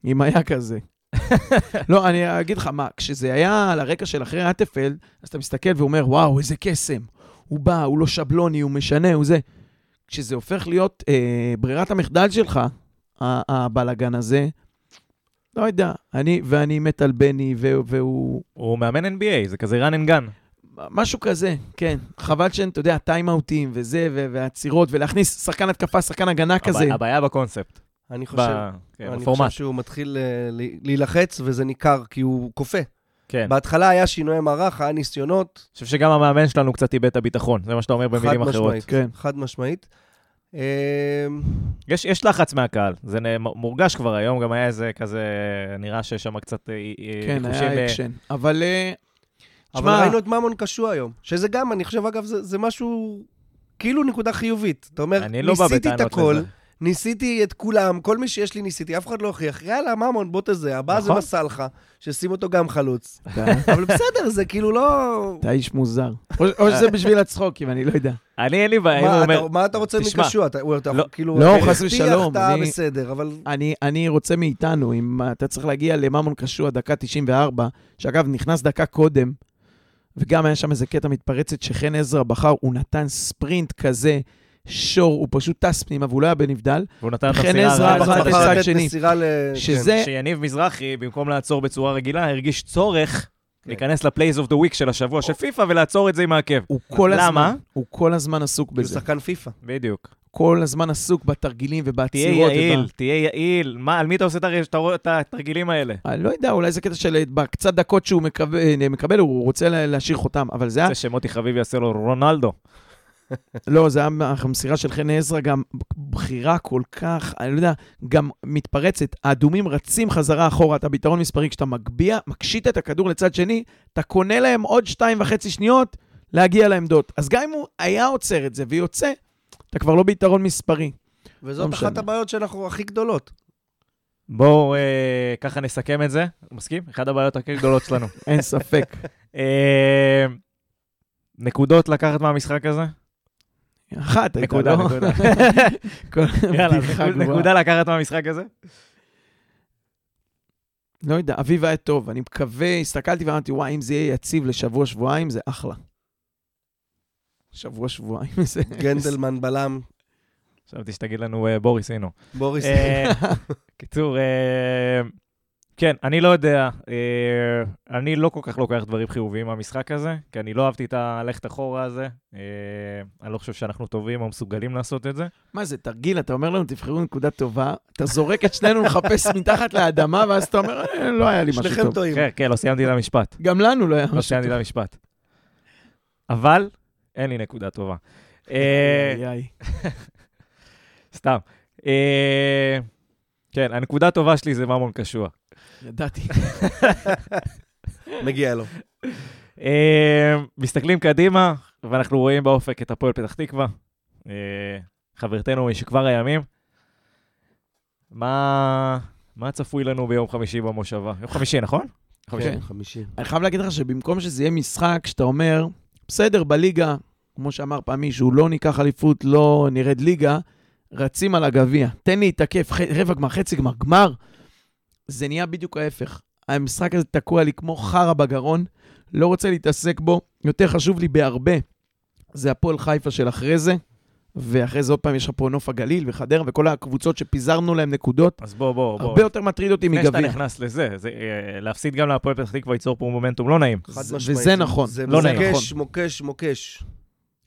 אם היה כזה. [LAUGHS] לא, אני אגיד לך מה, כשזה היה על הרקע של אחרי אטפלד, אז אתה מסתכל ואומר, וואו, איזה קסם. הוא בא, הוא לא שבלוני, הוא משנה, הוא זה. כשזה הופך להיות אה, ברירת המחדל שלך, הבלאגן הזה, לא יודע, אני, ואני מת על בני, והוא... הוא מאמן NBA, זה כזה run and gun. משהו כזה, כן. חבל שאין, אתה יודע, טיימאוטים וזה, ו- והעצירות, ולהכניס שחקן התקפה, שחקן הגנה כזה. הבע- הבעיה בקונספט. אני ב- חושב, כן, אני בפורמט. חושב שהוא מתחיל אה, ל- להילחץ, וזה ניכר, כי הוא כופה. כן. בהתחלה היה שינוי מערך, היה ניסיונות, אני חושב שגם המאמן שלנו קצת איבד את הביטחון, זה מה שאתה אומר במילים אחרות. משמעית. כן. חד משמעית. יש, יש לחץ מהקהל, זה מורגש כבר היום, גם היה איזה כזה, נראה שיש שם קצת אה, אה, כן, היה אקשן. אבל... אה, אבל תשמע, ראינו את ממון קשוע היום, שזה גם, אני חושב, אגב, זה, זה משהו, כאילו נקודה חיובית. אתה אומר, אני לא ניסיתי את בטענות הכל, לזה. ניסיתי את כולם, כל מי שיש לי ניסיתי, אף אחד לא הוכיח. יאללה, ממון, בוא תזה, הבא זה נכון. מסלחה, ששים אותו גם חלוץ. אבל בסדר, זה כאילו לא... אתה איש מוזר. או שזה בשביל הצחוקים, אני לא יודע. אני אין לי בעיה, אם הוא מה, אומר, אתה, מה אתה רוצה מקשוע? אתה, לא- כאילו... לא, חס ושלום, אתה אני- בסדר, אבל... אני, אני רוצה מאיתנו, אם אתה צריך להגיע לממון קשוע דקה 94, שאגב, נכנס דקה קודם, וגם היה שם איזה קטע מתפרצת שחן עזרא בחר, הוא נתן ספרינט כזה, שור, הוא פשוט טס פנימה, והוא לא היה בנבדל. והוא נתן את חן המסירה הרעה עזרא בצד את. הצד שני. ל... שזה, שיניב מזרחי, במקום לעצור בצורה רגילה, הרגיש צורך כן. להיכנס ל plays of the week של השבוע של פיפא ולעצור את זה עם העקב. הוא כל? הזמן, הוא כל הזמן עסוק כי הוא בזה. שחקן פיפא. בדיוק. כל הזמן עסוק בתרגילים תהיה ובעצירות. יעיל, וב- תהיה יעיל. מה, על מי אתה עושה את התרגילים האלה? אני לא יודע, אולי זה קטע של בקצת דקות שהוא מקבל, מקבל הוא רוצה לה- להשאיר חותם, אבל זה היה זה שמוטי חביב יעשה לו רונלדו. [LAUGHS] לא, זה היה המסירה של חן עזרא, גם בחירה כל כך, אני לא יודע, גם מתפרצת. האדומים רצים חזרה אחורה, אתה ביתרון מספרי, כשאתה מגביה, מקשיט את הכדור לצד שני, אתה קונה להם עוד שתיים וחצי שניות להגיע לעמדות. אז גם אם הוא היה עוצר את זה ויוצא, אתה כבר לא ביתרון מספרי. לא וזאת משנה. אחת הבעיות שאנחנו הכי גדולות. בואו אה, ככה נסכם את זה. מסכים? אחת הבעיות הכי גדולות שלנו. [LAUGHS] אין ספק. אה, נקודות לקחת מהמשחק הזה? אחת נקודה, לא? נקודה. [LAUGHS] יאללה. נקודה לקחת מהמשחק הזה? לא יודע, אביב היה טוב, אני מקווה, הסתכלתי ואמרתי, וואי, אם זה יהיה יציב לשבוע-שבועיים, זה אחלה. שבוע-שבועיים זה... גנדלמן בלם, חשבתי שתגיד לנו אה, בוריס, הנה. בוריס. אה, קיצור, אה, כן, אני לא יודע. אני לא כל כך לוקח דברים חיוביים מהמשחק הזה, כי אני לא אהבתי את הלכת אחורה הזה. אני לא חושב שאנחנו טובים או מסוגלים לעשות את זה. מה זה, תרגיל? אתה אומר לנו, תבחרו נקודה טובה, אתה זורק את שנינו לחפש מתחת לאדמה, ואז אתה אומר, "אה, לא היה לי משהו שניכם טוב. טועים. כן, כן, לא סיימתי את המשפט. גם לנו לא היה לא משהו סיימתי טוב. את המשפט. אבל אין לי נקודה טובה. אה. [LAUGHS] סתם. אה, כן, הנקודה הטובה שלי זה ממון קשוע. ידעתי. [LAUGHS] מגיע לו. אה, מסתכלים קדימה, ואנחנו רואים באופק את הפועל פתח תקווה, חברתנו משכבר הימים. מה, מה צפוי לנו ביום חמישי במושבה? יום חמישי, נכון? חמישי. כן. חמישי. אני חייב להגיד לך שבמקום שזה יהיה משחק שאתה אומר, בסדר, בליגה, כמו שאמר פעם מישהו, לא ניקח אליפות, לא נרד ליגה, רצים על הגביע. תן לי להתקף, ח- רבע גמר, חצי גמר, גמר. זה נהיה בדיוק ההפך. המשחק הזה תקוע לי כמו חרא בגרון, לא רוצה להתעסק בו. יותר חשוב לי בהרבה, זה הפועל חיפה של אחרי זה, ואחרי זה עוד פעם יש לך פה נוף הגליל וחדרה וכל הקבוצות שפיזרנו להם נקודות. אז בוא, בוא, בוא. הרבה יותר מטריד אותי לפני שאתה מגביע. נכנס לזה, זה, אה, להפסיד גם להפועל פתח תקווה ייצור פה מומנטום לא נעים. חד זה- משמעית. וזה נכון. זה לא נעים. מוקש, מוקש, מוקש.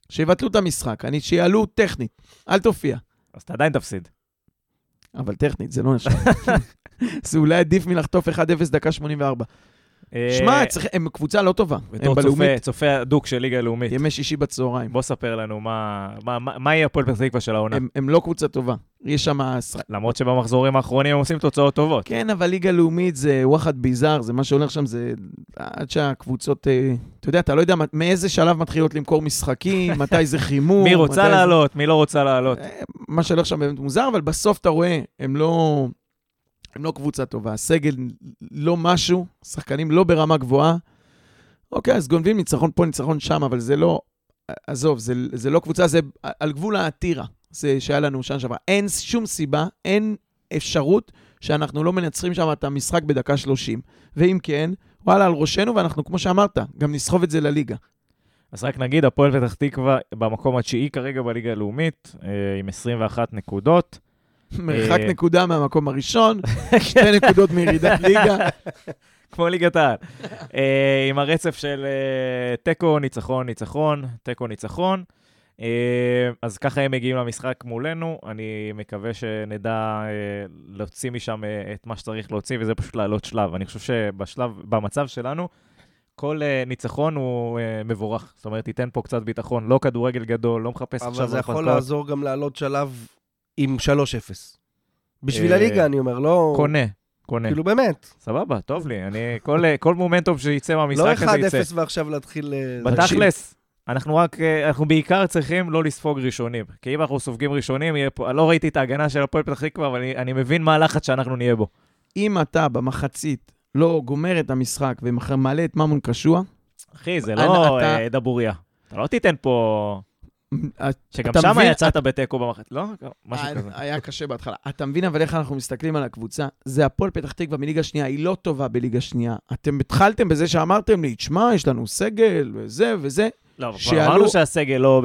שיבטלו את המשחק, אני, שיעלו טכנית, אל תופיע. אז אתה עדיין תפסיד. אבל טכנית, זה לא נחשב. [LAUGHS] זה אולי עדיף מלחטוף 1-0 דקה 84. אה, שמע, צריך- הם קבוצה לא טובה. הם בתור בלאומית, צופה, צופה הדוק של ליגה לאומית, ימי שישי בצהריים. בוא ספר לנו מה, יהיה הפועל פתח תקווה של העונה. הם, לא קבוצה טובה. יש שם... למרות שבמחזורים האחרונים הם עושים תוצאות טובות. כן, אבל ליגה לאומית זה וואחד ביזאר, זה מה שהולך שם, זה עד שהקבוצות... אה, אתה יודע, אתה לא יודע מאיזה שלב מתחילות למכור משחקים, [LAUGHS] מתי זה חימום. מי רוצה לעלות, מי לא רוצה לעלות. אה, מה שהולך שם באמת מוזר, אבל בסוף אתה רואה, הם לא, הם לא קבוצה טובה. הסגל לא משהו, שחקנים לא ברמה גבוהה. אוקיי, אז גונבים ניצחון פה, ניצחון שם, אבל זה לא... עזוב, זה, זה לא קבוצה, זה על גבול העתירה, זה שהיה לנו שנה שעברה. אין שום סיבה, אין אפשרות שאנחנו לא מנצחים שם את המשחק בדקה 30. ואם כן, וואלה, על ראשנו, ואנחנו, כמו שאמרת, גם נסחוב את זה לליגה. אז רק נגיד, הפועל פתח תקווה במקום התשיעי כרגע בליגה הלאומית, אה, עם 21 נקודות. מרחק אה. נקודה מהמקום הראשון, [LAUGHS] שתי נקודות מירידת ליגה. [LAUGHS] כמו ליגת העל. אה, עם הרצף של אה, תיקו, ניצחון, ניצחון, תיקו, ניצחון. אה, אז ככה הם מגיעים למשחק מולנו. אני מקווה שנדע להוציא משם את מה שצריך להוציא, וזה פשוט לעלות שלב. אני חושב שבשלב, במצב שלנו, כל ניצחון הוא מבורך. זאת אומרת, תיתן פה קצת ביטחון. לא כדורגל גדול, לא מחפש עכשיו... אבל זה יכול. לעזור גם לעלות שלב עם 3-0. בשביל אה, הליגה, אני אומר, לא... קונה, קונה. כאילו, באמת. סבבה, טוב לי. אני, כל, אה, כל מומנטום שיצא לא מהמשחק הזה יצא. 1-0 ועכשיו להתחיל... אה, בתכלס, אנחנו רק, אנחנו בעיקר צריכים לא לספוג ראשונים. כי אם אנחנו סופגים ראשונים, יהיה פה, לא ראיתי את ההגנה של הפועל פתח תקווה, אבל אני, אני מבין מה הלחץ שאנחנו נהיה בו. אם אתה במחצית לא גומר את המשחק ומעלה את ממון קשוע, אחי, זה לא אתה- דבוריה. אתה לא תיתן פה... שגם שם יצאת בתיקו במחצית, לא? משהו כזה. היה קשה בהתחלה. אתה מבין אבל איך אנחנו מסתכלים על הקבוצה? זה הפועל פתח תקווה מליגה שנייה, היא לא טובה בליגה שנייה. אתם התחלתם בזה שאמרתם לי, תשמע, יש לנו סגל, וזה וזה. לא, שיעלו- אמרנו שהסגל לא,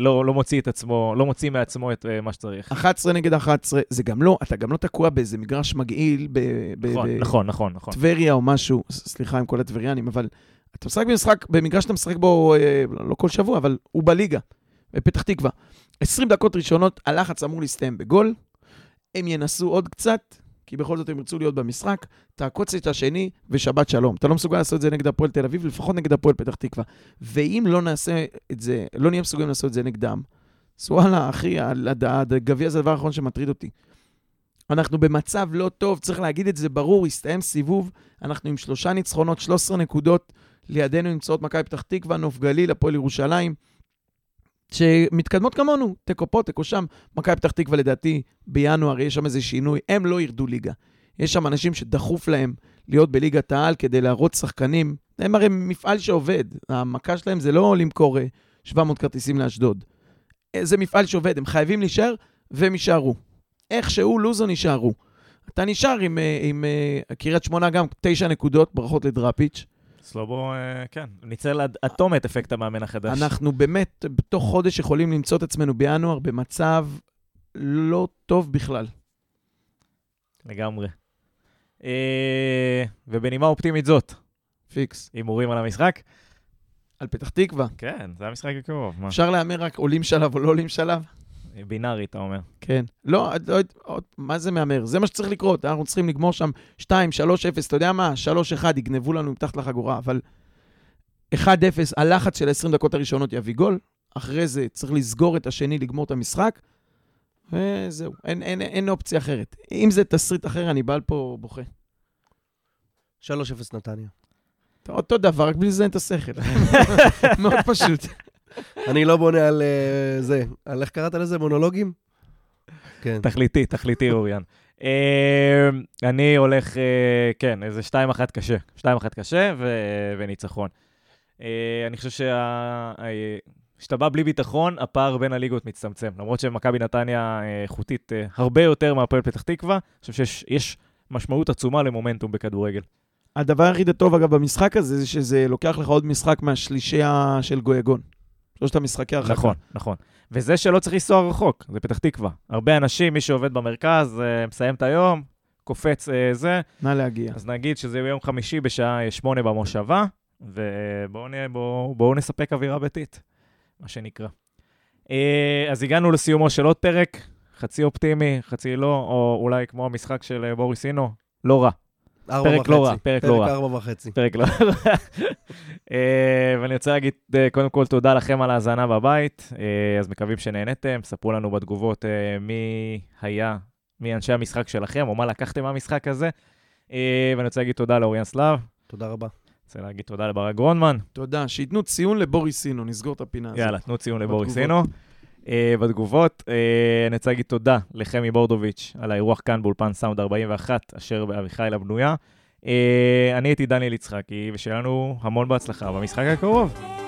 לא, לא מוציא את עצמו, לא מוציא מעצמו את אה, מה שצריך. 11 נגד 11, זה גם לא, אתה גם לא תקוע באיזה מגרש מגעיל ב- ב- נכון, ב- נכון, נכון, נכון. טבריה או משהו, סליחה עם כל הטבריאנים, אבל אתה משחק במשחק, במגרש שאתה משחק בו, אה, לא כל שבוע, אבל הוא בליגה, בפתח תקווה. 20 דקות ראשונות, הלחץ אמור להסתיים בגול, הם ינסו עוד קצת, כי בכל זאת הם ירצו להיות במשחק, תעקוץ את השני ושבת שלום. אתה לא מסוגל לעשות את זה נגד הפועל תל אביב, לפחות נגד הפועל פתח תקווה. ואם לא נעשה את זה, לא נהיה מסוגלים לעשות את זה נגדם, אז וואלה, אחי, הגביע זה הדבר האחרון שמטריד אותי. אנחנו במצב לא טוב, צריך להגיד את זה ברור, הסתיים סיבוב, אנחנו עם שלושה ניצחונות, 13 נקודות, לידינו נמצאות מכבי פתח תקווה, נוף גליל, הפועל ירושלים, שמתקדמות כמונו, תיקו פה, תיקו שם. מכבי פתח תקווה לדעתי בינואר יש שם איזה שינוי, הם לא ירדו ליגה. יש שם אנשים שדחוף להם להיות בליגת העל כדי להראות שחקנים. הם הרי מפעל שעובד, המכה שלהם זה לא למכור אה, 700 כרטיסים לאשדוד. אה, זה מפעל שעובד, הם חייבים להישאר, והם יישארו. איכשהו לוזון יישארו. אתה נשאר עם, אה, עם אה, קריית שמונה גם תשע נקודות, ברכות לדראפיץ'. סלובו, אה, כן, ניצל עד תום את אפקט המאמן החדש. אנחנו באמת בתוך חודש יכולים למצוא את עצמנו בינואר במצב לא טוב בכלל. לגמרי. אה, ובנימה אופטימית זאת, פיקס. הימורים על המשחק? על פתח תקווה. כן, זה המשחק הקרוב. מה? אפשר להמר רק עולים שלב או לא עולים שלב? בינארי, אתה אומר. כן. לא, לא, עוד- מה זה מהמר? זה מה שצריך לקרות. אנחנו צריכים לגמור שם 2, 3, 0, אתה יודע מה? 3, 1, יגנבו לנו מתחת לחגורה, אבל 1, 0, הלחץ של ה-20 דקות הראשונות יביא גול. אחרי זה צריך לסגור את השני, לגמור את המשחק, וזהו. אין, אין, אין אופציה אחרת. אם זה תסריט אחר, אני בא לפה בוכה. 3-0 נתניה. אותו דבר, רק בלי לזיין את השכל. [LAUGHS] מאוד פשוט. אני לא בונה על אה, זה. על איך קראת לזה? מונולוגים? כן. תכליתי, תכליתי, אוריאן. אה, אני הולך, אה, כן, איזה 2-1 קשה. 2-1 קשה ו- וניצחון. אני חושב שה... כשאתה בא בלי ביטחון, הפער בין הליגות מצטמצם. למרות שמכבי נתניה איכותית הרבה יותר מהפועל פתח תקווה, אני חושב שיש יש משמעות עצומה למומנטום בכדורגל. הדבר היחיד הטוב, אגב, במשחק הזה, זה שזה לוקח לך עוד משחק מהשלישייה של גויגון. שלושת המשחקי הרחקה. נכון, נכון. וזה שלא צריך לנסוע רחוק, זה פתח תקווה. הרבה אנשים, מי שעובד במרכז, אה, מסיים את היום, קופץ אה, זה, נא להגיע. אז נגיד שזה יום חמישי בשעה אה, שמונה במושבה, ובואו בואו- בואו נספק אווירה ביתית, מה שנקרא. אז הגענו לסיומו של עוד פרק, חצי אופטימי, חצי לא, או אולי כמו המשחק של בוריס אינו, לא רע. ארבע פרק לא רע, וחצי. פרק לא רע. פרק ארבע וחצי. פרק לא רע. ואני רוצה להגיד, אה, קודם כל, תודה לכם על ההאזנה בבית. אה, אז מקווים שנהנתם. ספרו לנו בתגובות אה, מי היה, מי אנשי המשחק שלכם, או מה לקחתם מהמשחק הזה. ואני רוצה להגיד תודה לאוריאן סלאב. תודה רבה. רוצה להגיד תודה לברק גרונמן. תודה. שייתנו ציון לבוריס אינו, נסגור את הפינה הזאת. יאללה, תנו ציון לבוריס אה, בתגובות. אה, אני רוצה להגיד תודה לחמי בורדוביץ' על האירוח כאן באולפן סאונד 41, אשר באביחי לבנויה. אה, אני הייתי דניאל יצחקי, ושיהיה לנו המון בהצלחה במשחק הקרוב.